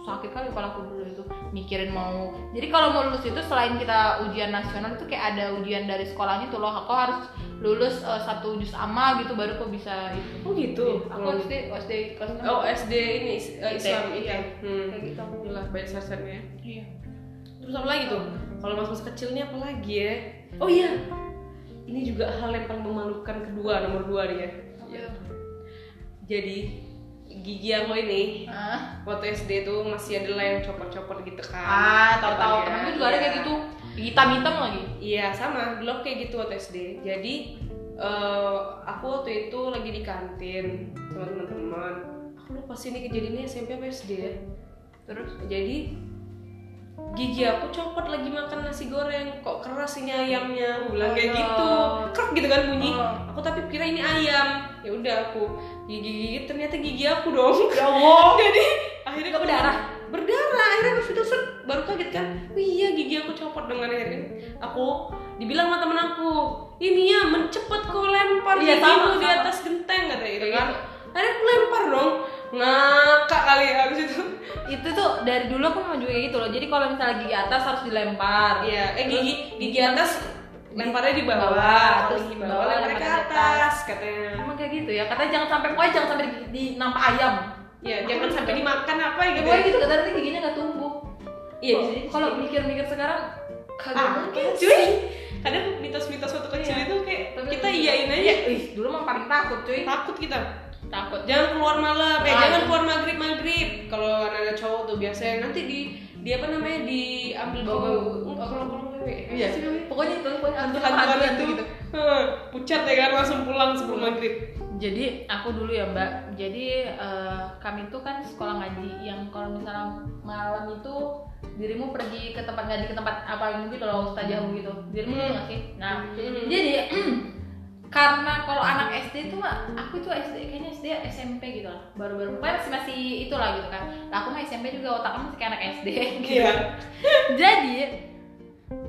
Sakit kali kepala aku dulu itu mikirin mau. Jadi kalau mau lulus itu selain kita ujian nasional itu kayak ada ujian dari sekolahnya tuh loh aku harus lulus eh, satu juz ama gitu baru kok bisa itu. Oh gitu? Aku SD SD kelas oh SD ini uh, Islam Iya. iya. Hmm. kayak gitu. Gila, banyak sasarannya iya. Terus apa lagi tuh? Kalau mas-mas kecil ini apa lagi ya? Oh iya. Ini juga hal yang paling memalukan kedua nomor dua nih ya. Iya. jadi gigi aku ini. Ah. Waktu SD tuh masih ada lah yang copot-copot gitu kan. Ah tahu Depannya. temen juga ada kayak Iya. gitu. Hitam hitam lagi. Iya sama, dulu aku kayak gitu waktu SD. Jadi eh, aku waktu itu lagi di kantin sama teman-teman. Aku lupa sih ini kejadiannya SMP apa SD ya. Terus jadi gigi aku copot lagi makan nasi goreng. Kok keras ini ayamnya? Aku bilang kayak Oh, gitu. krek gitu kan bunyi. Oh. aku tapi kira ini ayam ya udah aku gigi gigi ternyata gigi aku dong. Ya Allah. Jadi akhirnya aku- berdarah? berdarah akhirnya aku sudah set baru kaget kan. Oh iya gigi aku copot dengan akhirnya. Aku dibilang sama temen aku ini ya mencepet kau lempar Iya, gigimu di atas genteng kata gitu kan. Akhirnya aku lempar dong. Ngakak kali habis itu. Itu tuh dari dulu aku memang juga kayak gitu loh. Jadi kalau misalnya gigi atas harus dilempar. Iya eh gigi gigi atas lemparnya di bawah, bawah, terus di bawah bawah lemparnya ke atas katanya. Emang kayak gitu ya katanya jangan sampai pokoknya jangan sampai di, di nampak ayam. Ya jangan sampai dimakan apa ya, gitu pokoknya gitu kata nanti giginya nggak tumbuh. Iya kalau mikir-mikir sekarang kagak ah mungkin cuy. kadang mitos-mitos waktu kecil Iya. itu kayak Tapi- kita iyain aja. Ih, dulu mah paling takut cuy. Takut kita. Takut. Jangan keluar malam. Eh Ah, jangan iya. keluar maghrib maghrib kalau anak-anak cowok tuh biasanya nanti di di apa namanya diambil Bau- bau kalau kalau iya. Sih. Namanya? pokoknya itu pokoknya hantu-hantuan hantu-hantuan itu. Gitu pucat ya kan langsung pulang sebelum maghrib. Jadi aku dulu ya mbak. Jadi eh, kami tuh kan sekolah ngaji yang kalau misalnya malam itu dirimu pergi ke tempat ngaji ke tempat apa gitu loh ustazahmu gitu. Dirimu Hmm. hmm. nggak sih? Nah Hmm. jadi karena kalau anak SD itu mah aku itu SD kayaknya SD SMP gitu lah. Baru-baru pokoknya masih masih itulah gitu kan. Nah, aku mah SMP juga otaknya masih kayak anak SD gitu Iya. jadi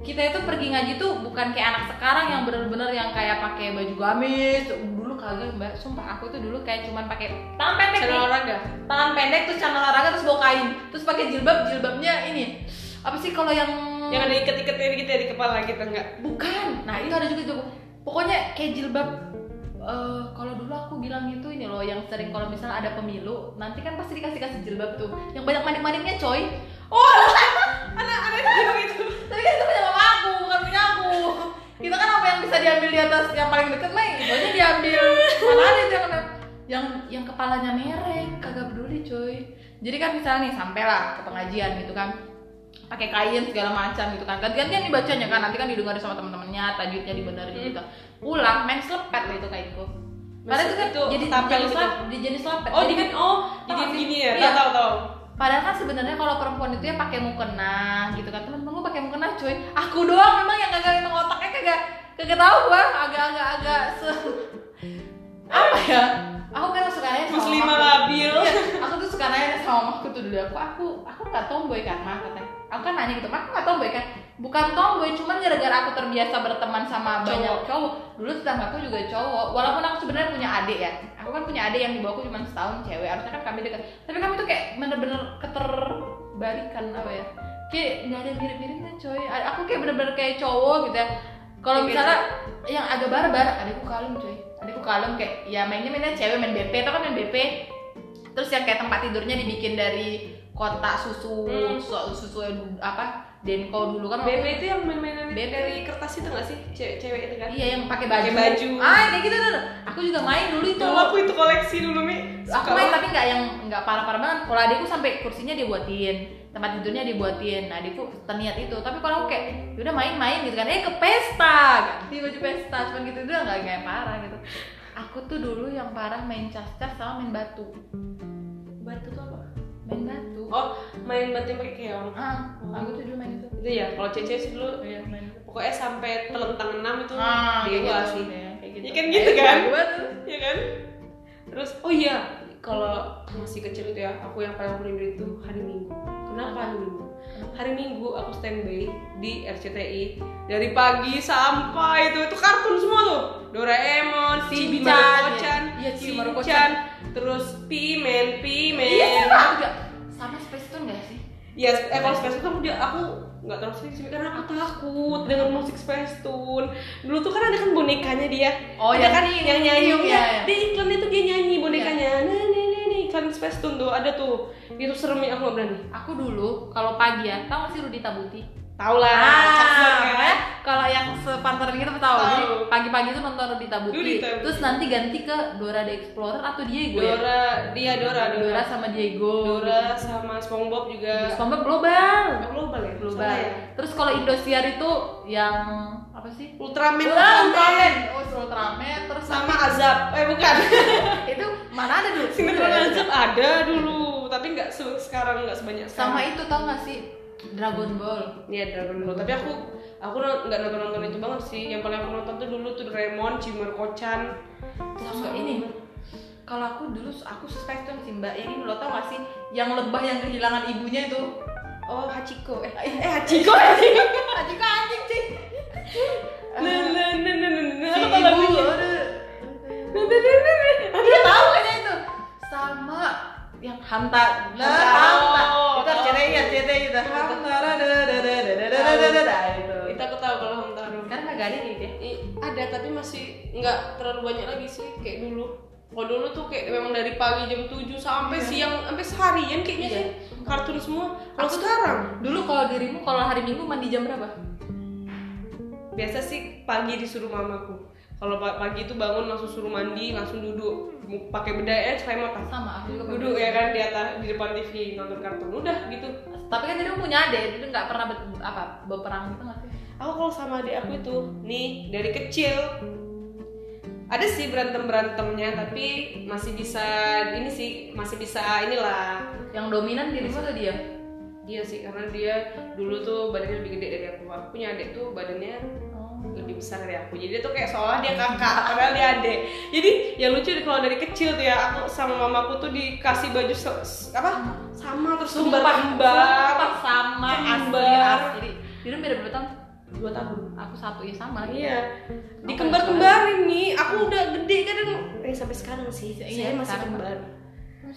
kita itu pergi ngaji tuh bukan kayak anak sekarang yang bener-bener yang kayak pakai baju gamis. Dulu kagak mbak. Sumpah aku tuh dulu kayak cuman pakai tangan pendek nih. olahraga? Tangan pendek terus celana olahraga terus bawa kain. Terus pakai jilbab jilbabnya ini. Apa sih kalau yang yang ada ikat-ikatnya gitu ya di kepala kita enggak? Bukan. Nah itu ada juga tuh. Pokoknya kayak jilbab eh, kalau dulu aku bilang itu ini loh yang sering kalau misalnya ada pemilu nanti kan pasti dikasih kasih jilbab tuh. Yang banyak manik-maniknya coy. Oh anak-anak gitu tapi kan itu punya mama aku bukan punya aku kita kan apa yang bisa diambil di atas yang paling deket mah itu aja diambil mana ada yang yang kepalanya mereng kagak peduli cuy jadi kan misalnya nih sampailah ke pengajian gitu kan pakai kain segala macam gitu kan ganti-gantian dibacanya kan nanti kan didengar sama teman-temannya tajwidnya dibenerin Hmm. gitu pulang main selepet lah itu kainku karena itu kan Itu jadi tapel jenis gitu. lap, di jenis lepet Oh, jadi kan oh, jadi gini ya. Iya. Tahu tahu. Padahal kan sebenarnya kalau perempuan itu ya pakai mukena gitu kan teman-teman gue pakai mukena cuy. Aku doang memang yang kagak emang otaknya kagak kagak tahu gua agak-agak agak se apa ya? Aku kan suka nanya sama Muslimah labil. Iya, aku tuh suka nanya sama mamaku tuh dulu aku aku aku nggak tomboy kan mah katanya. Aku kan nanya gitu, mah aku nggak tomboy kan? Bukan tomboy, cuman gara-gara aku terbiasa berteman sama Cowok. banyak cowok. Dulu tetanggaku juga cowok, walaupun aku sebenarnya punya adik ya. Aku kan punya adik yang di bawahku cuma setahun cewek, harusnya kan kami dekat. Tapi kami tuh kayak bener-bener keterbalikan apa ya? Kayak nggak ada mirip-miripnya coy. A- Aku kayak bener-bener kayak cowok gitu ya. Kalau misalnya yang agak barbar, adikku kalem coy. Adikku kalem kayak ya mainnya mainnya cewek main BP, tau kan main BP. Terus yang kayak tempat tidurnya dibikin dari kotak susu, Hmm. susu, susu apa? Denko dulu kan BP itu yang main-mainan dari kertas itu nggak sih? Cewek, cewek itu kan? Iya yang pakai baju. Pakai baju. Ah kayak gitu tuh. Aku juga main dulu itu. Dulu aku itu koleksi dulu Mi. Aku main tapi nggak yang nggak parah-parah banget. Kalau adikku sampai kursinya dia buatin, tempat tidurnya dia buatin. Nah adikku terniat itu. Tapi kalau aku kayak "Ya udah main-main gitu kan. Eh ke pesta, ganti baju pesta. Cuman gitu doang nggak kayak parah gitu. Aku tuh dulu yang parah main cas-cas sama main batu. batu tuh apa? Main batu. Oh, main batu yang pakai keong. Ah, aku tuh dulu main itu. Itu ya, kalau cewek sih dulu Iya main. pokoknya sampai telentang enam itu Ah, dia kayak gua gitu. sih. Iya, kayak gitu. Ya kan gitu Eh, kan? Iya kan? Terus oh iya, kalau masih kecil itu ya, aku yang paling rindu itu hari Minggu. Kenapa hari Minggu? Hari Minggu aku standby di RCTI dari pagi sampai itu itu kartun semua tuh. Doraemon, Shinchan, Maruko-chan, iya, Chibi Maruko-chan. Terus Pimen, Pimen. Iya, aku juga sama Space Tune gak sih? Ya, eh kalau Space Tune aku dia aku nggak terlalu sering sih karena aku takut dengan musik Space Tune. Dulu tuh kan ada kan bonekanya dia. Oh, ada yang kan ini, yang nyanyi iya, ya. iya. Di iklan itu dia nyanyi bonekanya. Nah, nih nih nih iklan Space Tune tuh ada tuh. Itu serem ya aku nggak berani. Aku dulu kalau pagi ya, tau gak sih Rudi Tabuti? Tahu lah. Ah, kalau yang sepantaran gitu tahu. Jadi pagi-pagi itu nonton. Rudi Tabuti. Terus nanti ganti ke Dora the Explorer atau Diego ya? Dora, dia Dora, Dora Dora. sama Diego. Dora sama SpongeBob juga. SpongeBob global. Oh, global ya? Global. Ya? Terus kalau Indosiar itu yang apa sih? Ultraman, Ultraman. Ultraman. Oh, Ultraman. Terus Sama Azab. Eh bukan. itu mana ada dulu? Sinetron. Azab ada dulu, tapi nggak se- sekarang nggak sebanyak sekarang. Sama itu tau gak sih? Dragon Ball. Iya Dragon Ball. Tapi aku aku nggak nonton nonton itu banget sih. Yang paling aku nonton tuh dulu tuh Doraemon, Chimarko-chan. sama ini kalau aku dulu aku suspek tuh sih mbak ini lo tau gak sih yang lebah yang kehilangan ibunya itu Oh Hachiko. Eh, eh eh Hachiko anjing. anjing anjing sih Nah nah nah nah nah nah. si Aku tahu ibu. Nah, nah, nah, nah, nah. dia tahu kayaknya itu sama yang Hanta nah Hanta. Hanta Oh, kita hamtara kalau hamtara karena gak ada nih ada tapi masih nggak terlalu banyak lagi sih kayak dulu kalau dulu tuh kayak memang dari pagi jam 7 sampai iya. siang sampai seharian kayaknya iya. sih kartun semua. Kalau sekarang dulu kalau dirimu kalau hari Minggu mandi jam berapa? Biasa sih pagi disuruh mamaku. Kalau pagi itu bangun langsung suruh mandi, langsung duduk pakai bedanya cerai mata. Sama aku juga. Duduk ya kan di atas di depan TV nonton kartun udah gitu tapi kan dirimu punya adik itu nggak pernah ber- apa berperang gitu nggak sih? Aku kalau sama adik aku itu nih dari kecil. Ada sih berantem berantemnya tapi masih bisa ini sih masih bisa inilah. Yang dominan dirimu atau dia? Dia sih karena dia dulu tuh badannya lebih gede dari aku. Aku punya adik tuh badannya. Lebih besar dari aku. Jadi dia tuh kayak seolah dia kakak padahal dia adik. Jadi yang lucu kalau dari kecil tuh ya aku sama mamaku tuh dikasih baju apa? Sama terus kembar kembar sumpah sama asli Kembar. asli. Dirimu beda berapa tahun dua tahun. Aku satu ya sama iya. Aku dikembar-kembarin nih. Aku udah gede kan eh sampai sekarang sih. Iya, saya masih kembar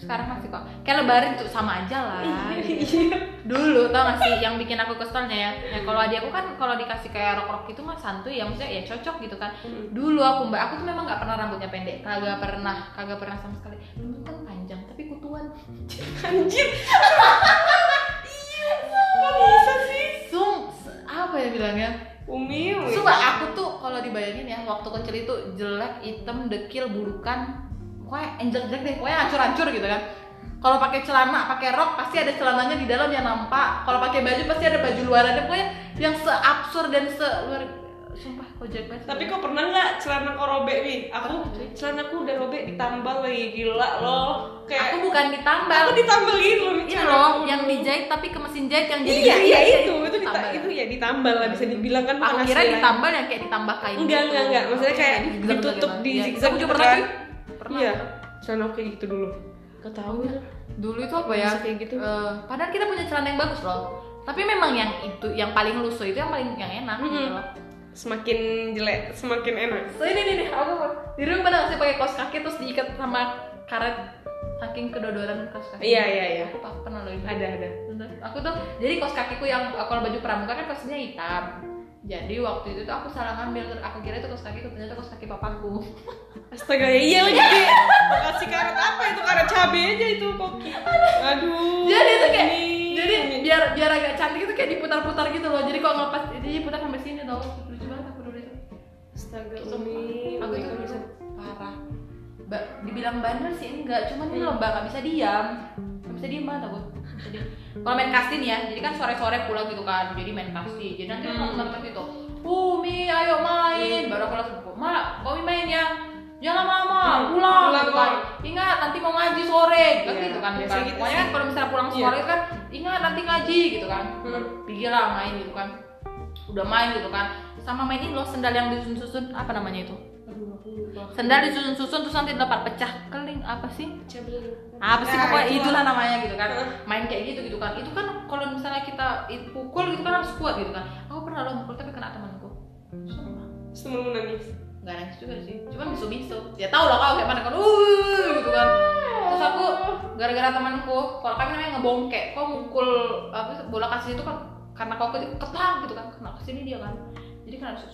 sekarang masih kok. Kayak lebaran tuh sama aja lah iya. dulu tau gak sih yang bikin aku keselnya ya, ya kalau adik aku kan kalau dikasih kayak rok rok itu mah santuy ya maksudnya ya cocok gitu kan. Dulu aku mbak aku tuh memang nggak pernah rambutnya pendek kagak pernah kagak pernah sama sekali. Dulu kan panjang tapi kutuan. Anjir. Iya kok bisa sih? Sung apa ya bilangnya? Umi umi Sumpah aku tuh kalau dibayangin ya waktu kecil itu jelek, hitam, dekil, bulukan pokoknya enjek-enjek deh pokoknya hancur-hancur gitu kan kalau pakai celana pakai rok pasti ada celananya di dalam yang nampak kalau pakai baju pasti ada baju luarannya pokoknya yang seabsurd dan se luar sumpah kok jelek banget Tapi kok pernah nggak celana kau robek nih? Aku celanaku udah robek ditambal lagi gila loh. aku Kayak bukan ditambal aku ditambal gitu loh. celanaku loh yang dijahit tapi ke mesin jahit yang jadi Iya iya ya, itu itu dita- Ditambal. itu ya ditambal lah bisa dibilang kan aku kira ditambal yang kayak ditambah kain Enggak, gitu. enggak, enggak. Maksudnya kayak ditutup di Iya, zigzag aku juga gitu pernah kan. sih. Pernah Iya. Celana aku kayak gitu dulu. Gak tahu ya. dulu itu apa ya kayak gitu. Eh, padahal kita punya celana yang bagus loh tapi memang yang itu yang paling lusuh itu yang paling yang enak gitu Mm-mm. loh Semakin jelek, semakin enak. so ini nih nih aku di rumah pernah sih pakai kaos kaki terus diikat sama karet saking kedodoran kaos kaki Iya, iya, iya. aku pernah loh ini Ada, ada. aku tuh jadi kaos kakiku yang kalau baju pramuka kan kaosnya hitam jadi waktu itu tuh aku salah ngambil aku kira itu kaos kakiku ternyata kaos kaki papaku Astaga, ya iya lagi. Kasih karet apa itu? Karet cabe aja itu koki. Aduh. jadi itu kayak Umi, jadi biar biar agak cantik itu kayak diputar-putar gitu loh jadi kok ngelepas jadi putar sampai sini tau lucu banget aku dulu itu Astaga, Sumpah. Umi. aku dulu bisa. parah Mbak, dibilang bandel sih enggak cuman ini loh mbak nggak bisa diam nggak bisa diam banget aku Diam. kalau main kastin ya jadi kan sore-sore pulang gitu kan jadi main kastin jadi nanti Hmm. teman-teman gitu Umi ayo main baru aku langsung mak kau main ya jangan lama-lama Hmm. pulang Pulang, gitu kan ingat nanti mau ngaji sore kan Iya, gitu kan biasa Bukan. gitu pokoknya kan kalau misalnya pulang Iya. sore kan ingat nanti ngaji gitu kan Hmm. pergi lah main gitu kan udah main gitu kan sama main ini loh sendal yang disusun-susun apa namanya itu. Sendal disusun-susun terus nanti dapat pecah keling apa sih? Apa sih? Ah, pokoknya itulah. namanya gitu kan. Heeh. main kayak gitu gitu kan. Itu kan kalau misalnya kita pukul gitu kan harus kuat gitu kan. Aku pernah loh mukul tapi kena temanku. Temenmu nangis. nggak nangis juga sih. Cuman bisu-bisu. Ya tau lah kau kayak mana kan uh gitu kan. Terus aku gara-gara temanku kalau kami namanya ngebongkek kau mukul apa bola kasih itu kan karena kau ke- ketang gitu kan. Kena ke sini dia kan. Jadi kan harus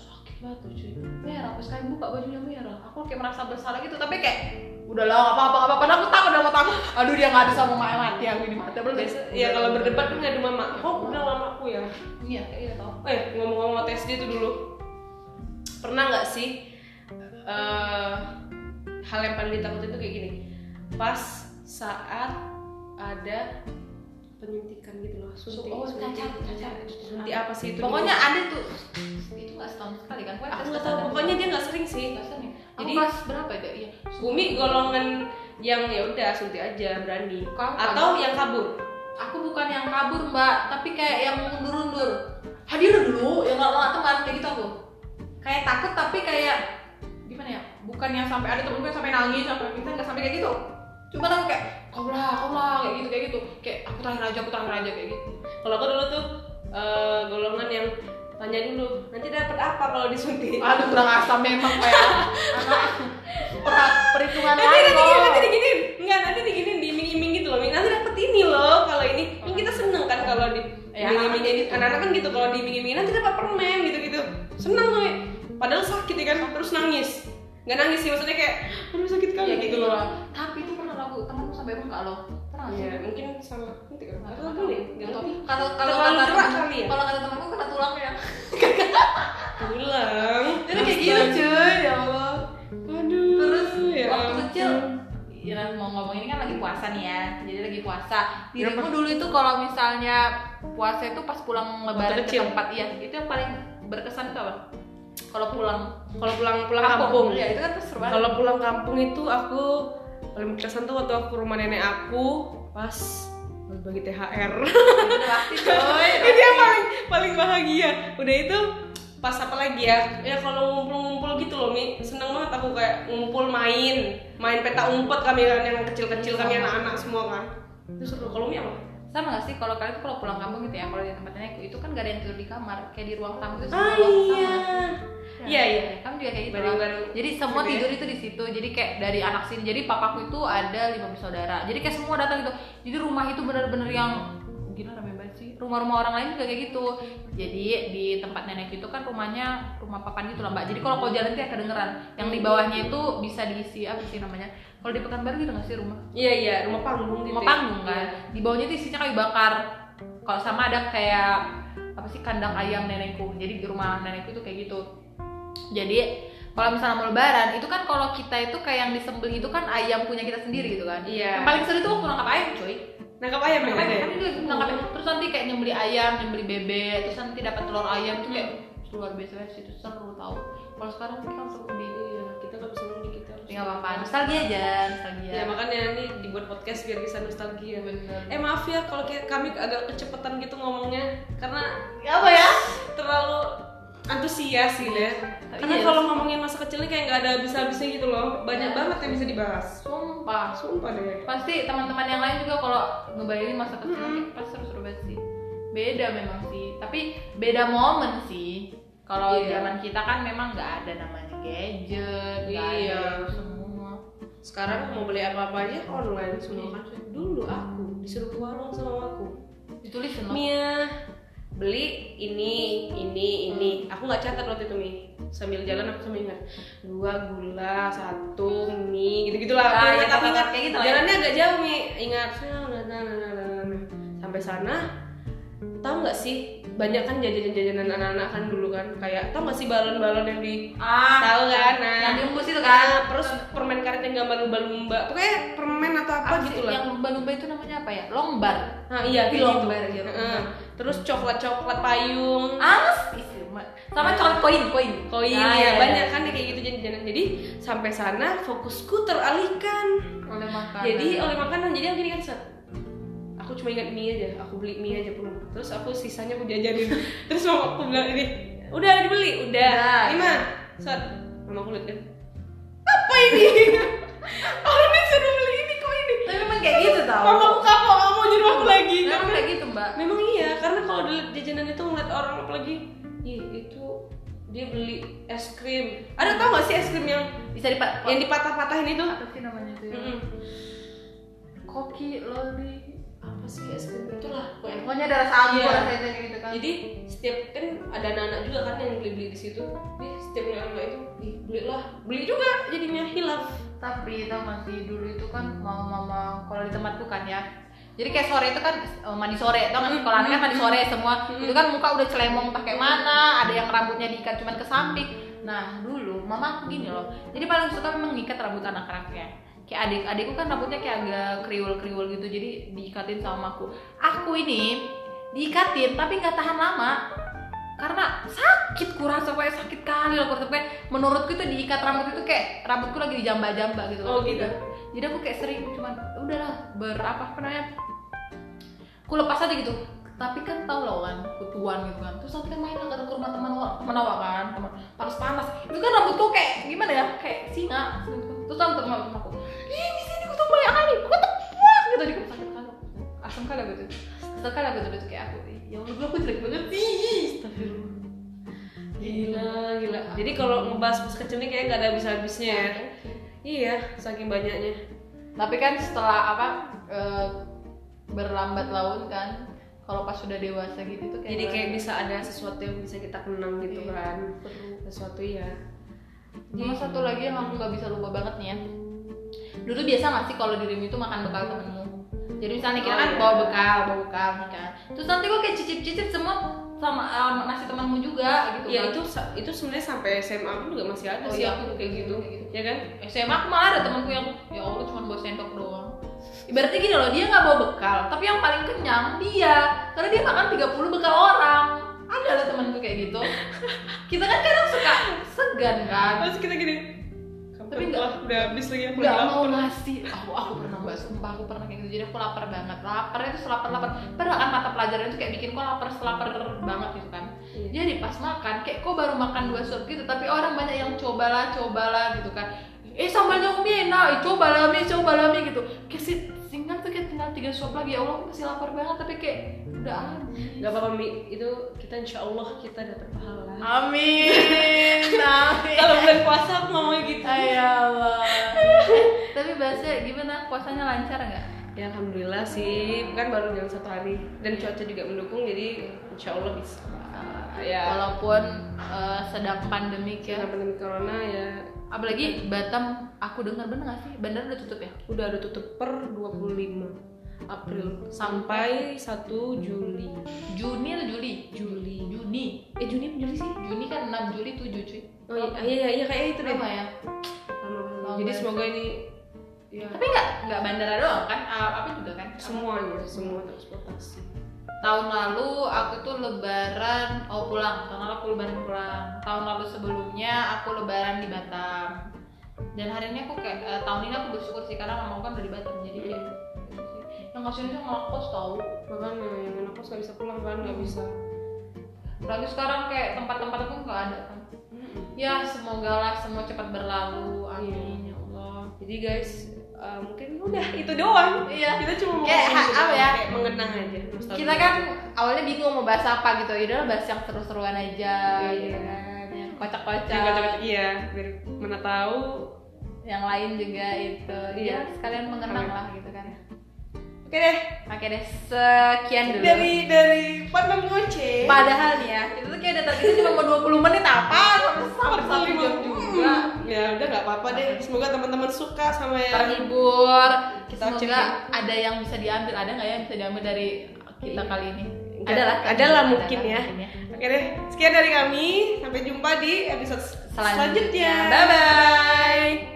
tuh cuy. Merah pas kali buka bajunya merah. Aku kayak merasa bersalah gitu tapi kayak udahlah nggak apa-apa nggak apa-apa. Aku takut otak aku aduh dia nggak ada sama mak mati aku ini mati belum Biasa, ya kalau berdebat kan ngadu mama. Kok udah mamaku ya? iya kayak gitu. Tau Eh ngomong-ngomong tes dia tuh dulu. Pernah nggak sih eh hal yang paling ditakutin tuh kayak gini. Pas saat ada penyuntikan gitu loh suntik Oh, suntik, cacat, cacat. suntik apa sih itu pokoknya ada tuh. Itu sekali kan? Pokoknya aku nggak tahu pokoknya dia nggak sering sih. Aku Jadi- berapa itu? Iya. Bumi golongan yang ya udah suntik aja berani. Kau atau yang kabur. Aku bukan yang kabur mbak. Tapi kayak yang mundur-mundur. Hadir dulu? Yang nggak nggak teman kayak gitu aku. Kayak takut tapi kayak gimana ya? Bukan yang sampai ada temenku yang sampai nangis sampai kita nggak sampai kayak gitu. Cuma aku kayak kau lah kau lah kayak gitu kayak gitu. Kayak aku terakhir aja aku terakhir aja kayak gitu. Kalau aku dulu tuh eh, golongan yang tanya dulu nanti dapat apa kalau disuntik? Aduh kurang asam memang kayak anak per- perhitungan nanti nanti gini, loh. nanti diginin enggak nanti diginin diiming-iming gitu loh. Nanti dapat ini loh kalau ini. Kan kita seneng kan kalau di Ya, iming-imingin anak-anak gitu. anak-anak kan gitu kalau diiming-imingin nanti dapat permen gitu gitu seneng tuh padahal sakit ya kan? Terus nangis. Nggak nangis sih maksudnya kayak aduh sakit kali. Iya gitu gitu loh loh tapi itu pernah lagu temanku sampai bengkak loh pernah nggak sih ya mungkin sama nanti kan atau tahu. apa nih nggak Atau- ngerti kalau kalau kata gerak kali ya? kalau kata temanku kena tulangnya pulang jadi kayak gitu cuy. Ya Allah. Aduh terus ya waktu kecil ya mau ngomong ini kan lagi puasa nih ya. Jadi lagi puasa. Iya, dirimu dulu itu kalau misalnya puasa itu pas pulang lebaran ke tempat iya. Itu yang paling berkesan itu apa? Kalau pulang. Kalau pulang pulang kampung. ya itu kan terus Kalau pulang kampung itu aku paling berkesan tuh waktu aku ke rumah nenek aku pas bagi THR. Itu pasti coy itu yang paling paling bahagia. Udah itu pas apa lagi ya? Ya kalau ngumpul-ngumpul gitu loh, Mi. Seneng banget aku kayak ngumpul main, main peta umpet kami kan yang kecil-kecil kami anak-anak semua kan. Itu seru. Kalau Mi apa? sama gak sih kalau kalian tuh kalau pulang kampung gitu ya kalau di tempat nenekku itu kan gak ada yang tidur di kamar kayak di ruang tamu itu Ah semua ruang iya. Sama. Iya iya. kamu juga kayak gitu lah. Bareng-bareng. jadi semua tidur itu di situ. Jadi kayak dari anak sini. Jadi papaku itu ada lima bersaudara. Jadi kayak semua datang gitu. Jadi rumah itu bener-bener yang gila rame banget sih. Rumah-rumah orang lain juga kayak gitu. Jadi di tempat nenek itu kan rumahnya rumah papan gitu lah mbak. Jadi kalau kau jalan tuh kedengeran. Yang di bawahnya itu bisa diisi apa sih namanya? Kalau di pekanbaru gitu nggak sih rumah? Iya iya, rumah panggung gitu. rumah ya. panggung kan. Di bawahnya itu isinya kayu bakar. Kalau sama ada kayak apa sih kandang ayam nenekku. Jadi di rumah nenekku itu kayak gitu jadi kalau misalnya mau lebaran itu kan kalau kita itu kayak yang disembelih itu kan ayam punya kita sendiri gitu kan Iya. yang paling seru itu waktu nangkap ayam coy nangkap ayam ya nangkap ya? ayam kan itu nangkap ayam. terus nanti kayak nyembeli ayam nyembeli bebek terus nanti dapat telur ayam tuh kayak luar biasa sih itu seru tau kalau sekarang kita untuk di Iya, kita nggak bisa mudik kita harus. tinggal apa nostalgia aja nostalgia Ya makanya ini dibuat podcast biar bisa nostalgia. bener Eh maaf ya kalau kami agak kecepatan gitu ngomongnya karena apa ya terlalu antusias gitu ya. Karena iya, kalau ngomongin masa kecil ini kayak nggak ada habis-habisnya gitu loh. Banyak banget yang bisa dibahas. sumpah Sumpah deh. pasti teman-teman yang lain juga kalau ngebayangin masa kecil kayak pasti seru-seru banget sih beda memang sih tapi beda momen sih kalau Iya. zaman kita kan memang nggak ada namanya gadget nggak Iya. ada semua Sekarang mau beli apa-apa aja online semua kan. Dulu aku disuruh ke warung sama aku. ditulis loh Mia beli ini ini ini. Aku nggak catat waktu itu mi. Sambil jalan aku sambil ingat dua gula satu mie gitu gitulah Ah, ingat iya, aku ingat. Kayak gitu ya. jalannya agak jauh mi. Ingat. Nah, nah, nah, nah, nah, nah. sampai sana tahu nggak sih banyak kan jajanan-jajanan anak-anak kan dulu kan kayak tahu nggak sih balon-balon yang di ah. tahu kan? Nah yang diembus itu Nah, kan terus permen karet yang gambar lumba-lumba pokoknya permen atau apa, gitu lah yang lumba-lumba itu namanya apa ya? Lombar. Nah iya gitu. bar gitu. Heeh. Terus coklat coklat payung, rumah. sama coklat koin koin koin Ah, ya iya, banyak iya. kan kayak gitu jajan-jajanan. Jadi sampai sana fokusku teralihkan. oleh makanan Jadi oleh makanan jadi aku gini kan set. Aku cuma ingat mie aja, aku beli mie aja pun. Terus aku sisanya aku jajanin. Terus mama aku bilang ini, udah dibeli, udah. Udah. Ini mah, set. Mama aku lihat kan, apa ini? Orang ini beli ini kok ini? Tapi memang kayak gitu tau Mama aku kapok, nggak mau nyuruh aku lagi. memang Karena- kayak gitu mbak Memang iya, karena kalau di jajanan itu ngeliat orang apalagi, ih itu dia beli es krim. Ada tau gak sih es krim yang bisa dipat yang dipatah-patahin itu? apa sih namanya itu ya? Mm-mm. koki loli Apa sih es krim itulah pokoknya. pokoknya ada rasa anggur Iya. rasanya gitu kan Jadi setiap kan ada anak-anak juga kan yang beli-beli di situ. Dia setiap ngeliat anak itu, ih belilah, beli juga jadinya hilaf. Tapi tau gak sih? Dulu itu kan mama-mama kalau di tempatku kan ya. Jadi kayak sore itu kan eh, mandi sore tau gak sih? Kalau kan mandi sore semua. Itu kan muka udah celemong pakai mana ada yang rambutnya diikat cuman ke samping. Nah dulu mama aku gini loh. Jadi paling suka memang ngikat rambut anak-anaknya. Kayak adik adikku kan rambutnya kayak agak kriwul-kriwul gitu jadi diikatin sama aku. Aku ini diikatin tapi nggak tahan lama karena sakit kurang sampai sakit kali loh kurang sampai menurutku itu diikat rambut itu kayak rambutku lagi dijamba-jamba gitu Oh, gitu. jadi aku kayak sering cuman udahlah berapa apa namanya aku lepas aja gitu. Tapi kan tau loh kan kutuan gitu kan. Terus nanti kan main ke rumah teman teman awak kan teman panas panas. Itu kan rambutku kayak gimana ya kayak singa. Terus teman teman aku ih di sini kutu banyak kali aku tepuk gitu. Di sakit kali asam kali aku tuh asam kali aku tuh itu kayak aku ya allah aku jelek banget sih Astagfirullah. Gila, gila. Jadi kalau ngebahas masa kecil ini kayak gak ada habis-habisnya ya. Iya, saking banyaknya. tapi kan setelah apa eh, berlambat laun kan kalau pas sudah dewasa gitu tuh kayak Jadi kayak bisa ada sesuatu yang bisa kita kenang gitu Iya. kan. Sesuatu ya. sama satu lagi yang aku nggak bisa lupa banget nih ya dulu biasa nggak sih kalau dirimu itu makan bekal temenmu jadi misalnya kita Oh, kan iya. bawa bekal bawa bekal nih kan terus nanti kok kayak cicip-cicip semua sama eh, nasi temanmu juga gitu Ya kan. itu itu sebenarnya sampai SMA pun juga masih ada Oh, sih iya, aku kayak gitu. gitu. Ya kan? SMA aku malah ada temanku yang ya Allah cuma bawa sendok doang ibaratnya gini loh dia nggak bawa bekal tapi yang paling kenyang dia karena dia makan 30 bekal orang ada lah temanku kayak gitu kita kan kadang suka segan kan Terus kita gini. Tapi nggak- udah habis lagi aku nggak mau lapar. ngasih. Aku aku pernah mbak sumpah aku pernah kayak gitu. Jadi aku lapar banget. Laparnya itu selapar lapar padahal kan mata pelajaran itu kayak bikin kok lapar selapar banget gitu kan. Iya. jadi pas makan kayak kok baru makan dua suap gitu tapi orang banyak yang cobalah cobalah gitu kan eh sambalnya umi enak eh, cobalah mi cobalah mi gitu kayak si singkat tuh kayak tinggal tiga suap lagi ya Allah aku masih lapar banget tapi kayak udah habis Gak apa-apa Mi, itu kita insya Allah kita dapat pahala. amin amin Kalau bulan puasa aku ngomongnya gitu. Ya Allah. Eh, tapi bahasa gimana? Puasanya lancar nggak? Ya alhamdulillah sih, kan baru jalan satu hari dan cuaca juga mendukung jadi insya Allah bisa. ya, Walaupun eh, sedang pandemik karena ya. pandemi corona ya Apalagi Batam, aku dengar bener nggak sih? Bandara udah tutup ya? udah ada tutup per 25 April sampai 1 Juli. Juni atau Juli? Juli. Juni. Eh Juni Juli sih? Juni kan 6 Juli 7 cuy. oh iya iya iya kayak itu deh ya Lama jadi semoga ini ya tapi nggak nggak bandara doang kan apa juga kan semuanya semua transportasi tahun lalu aku tuh lebaran oh pulang. Tahun lalu aku lebaran pulang. Tahun lalu sebelumnya aku lebaran di Batam. Dan hari ini aku kayak eh, tahun ini aku bersyukur sih karena mama kan udah di Batam jadi kayak gitu sih. yang kasihan tuh ngekos tau makanya yang anak kos nggak bisa pulang kan nggak bisa. Lagi sekarang kayak tempat-tempat aku nggak ada kan. Ya semoga lah semua cepat berlalu. Amin ya Allah. Jadi guys eh, mungkin udah itu doang iya kita cuma mau Kayak, gitu apa ya? kayak mengenang aja nostalgia. kita kan awalnya bingung mau bahas apa gitu udah bahas yang seru-seruan aja Iya. gitu kan yang kocak-kocak kocok iya biar mana tahu yang lain juga itu Iya. ya sekalian mengenang Oke. lah gitu kan oke deh. Oke deh sekian dulu. Dari dari Padang Goce padahal nih ya itu tuh kayak udah targetnya cuma mau 20 menit apa? Sampai sampai satu jam juga. Ya udah nggak apa-apa deh. Semoga teman-teman suka sama yang terhibur. Kita semoga ada yang bisa diambil. Ada nggak ya yang bisa diambil dari kita Iya. kali ini? Nggak, ada lah. Ada lah Ada mungkin ya. oke deh. Sekian dari kami. Sampai jumpa di episode Selanjutnya. selanjutnya. Bye-bye.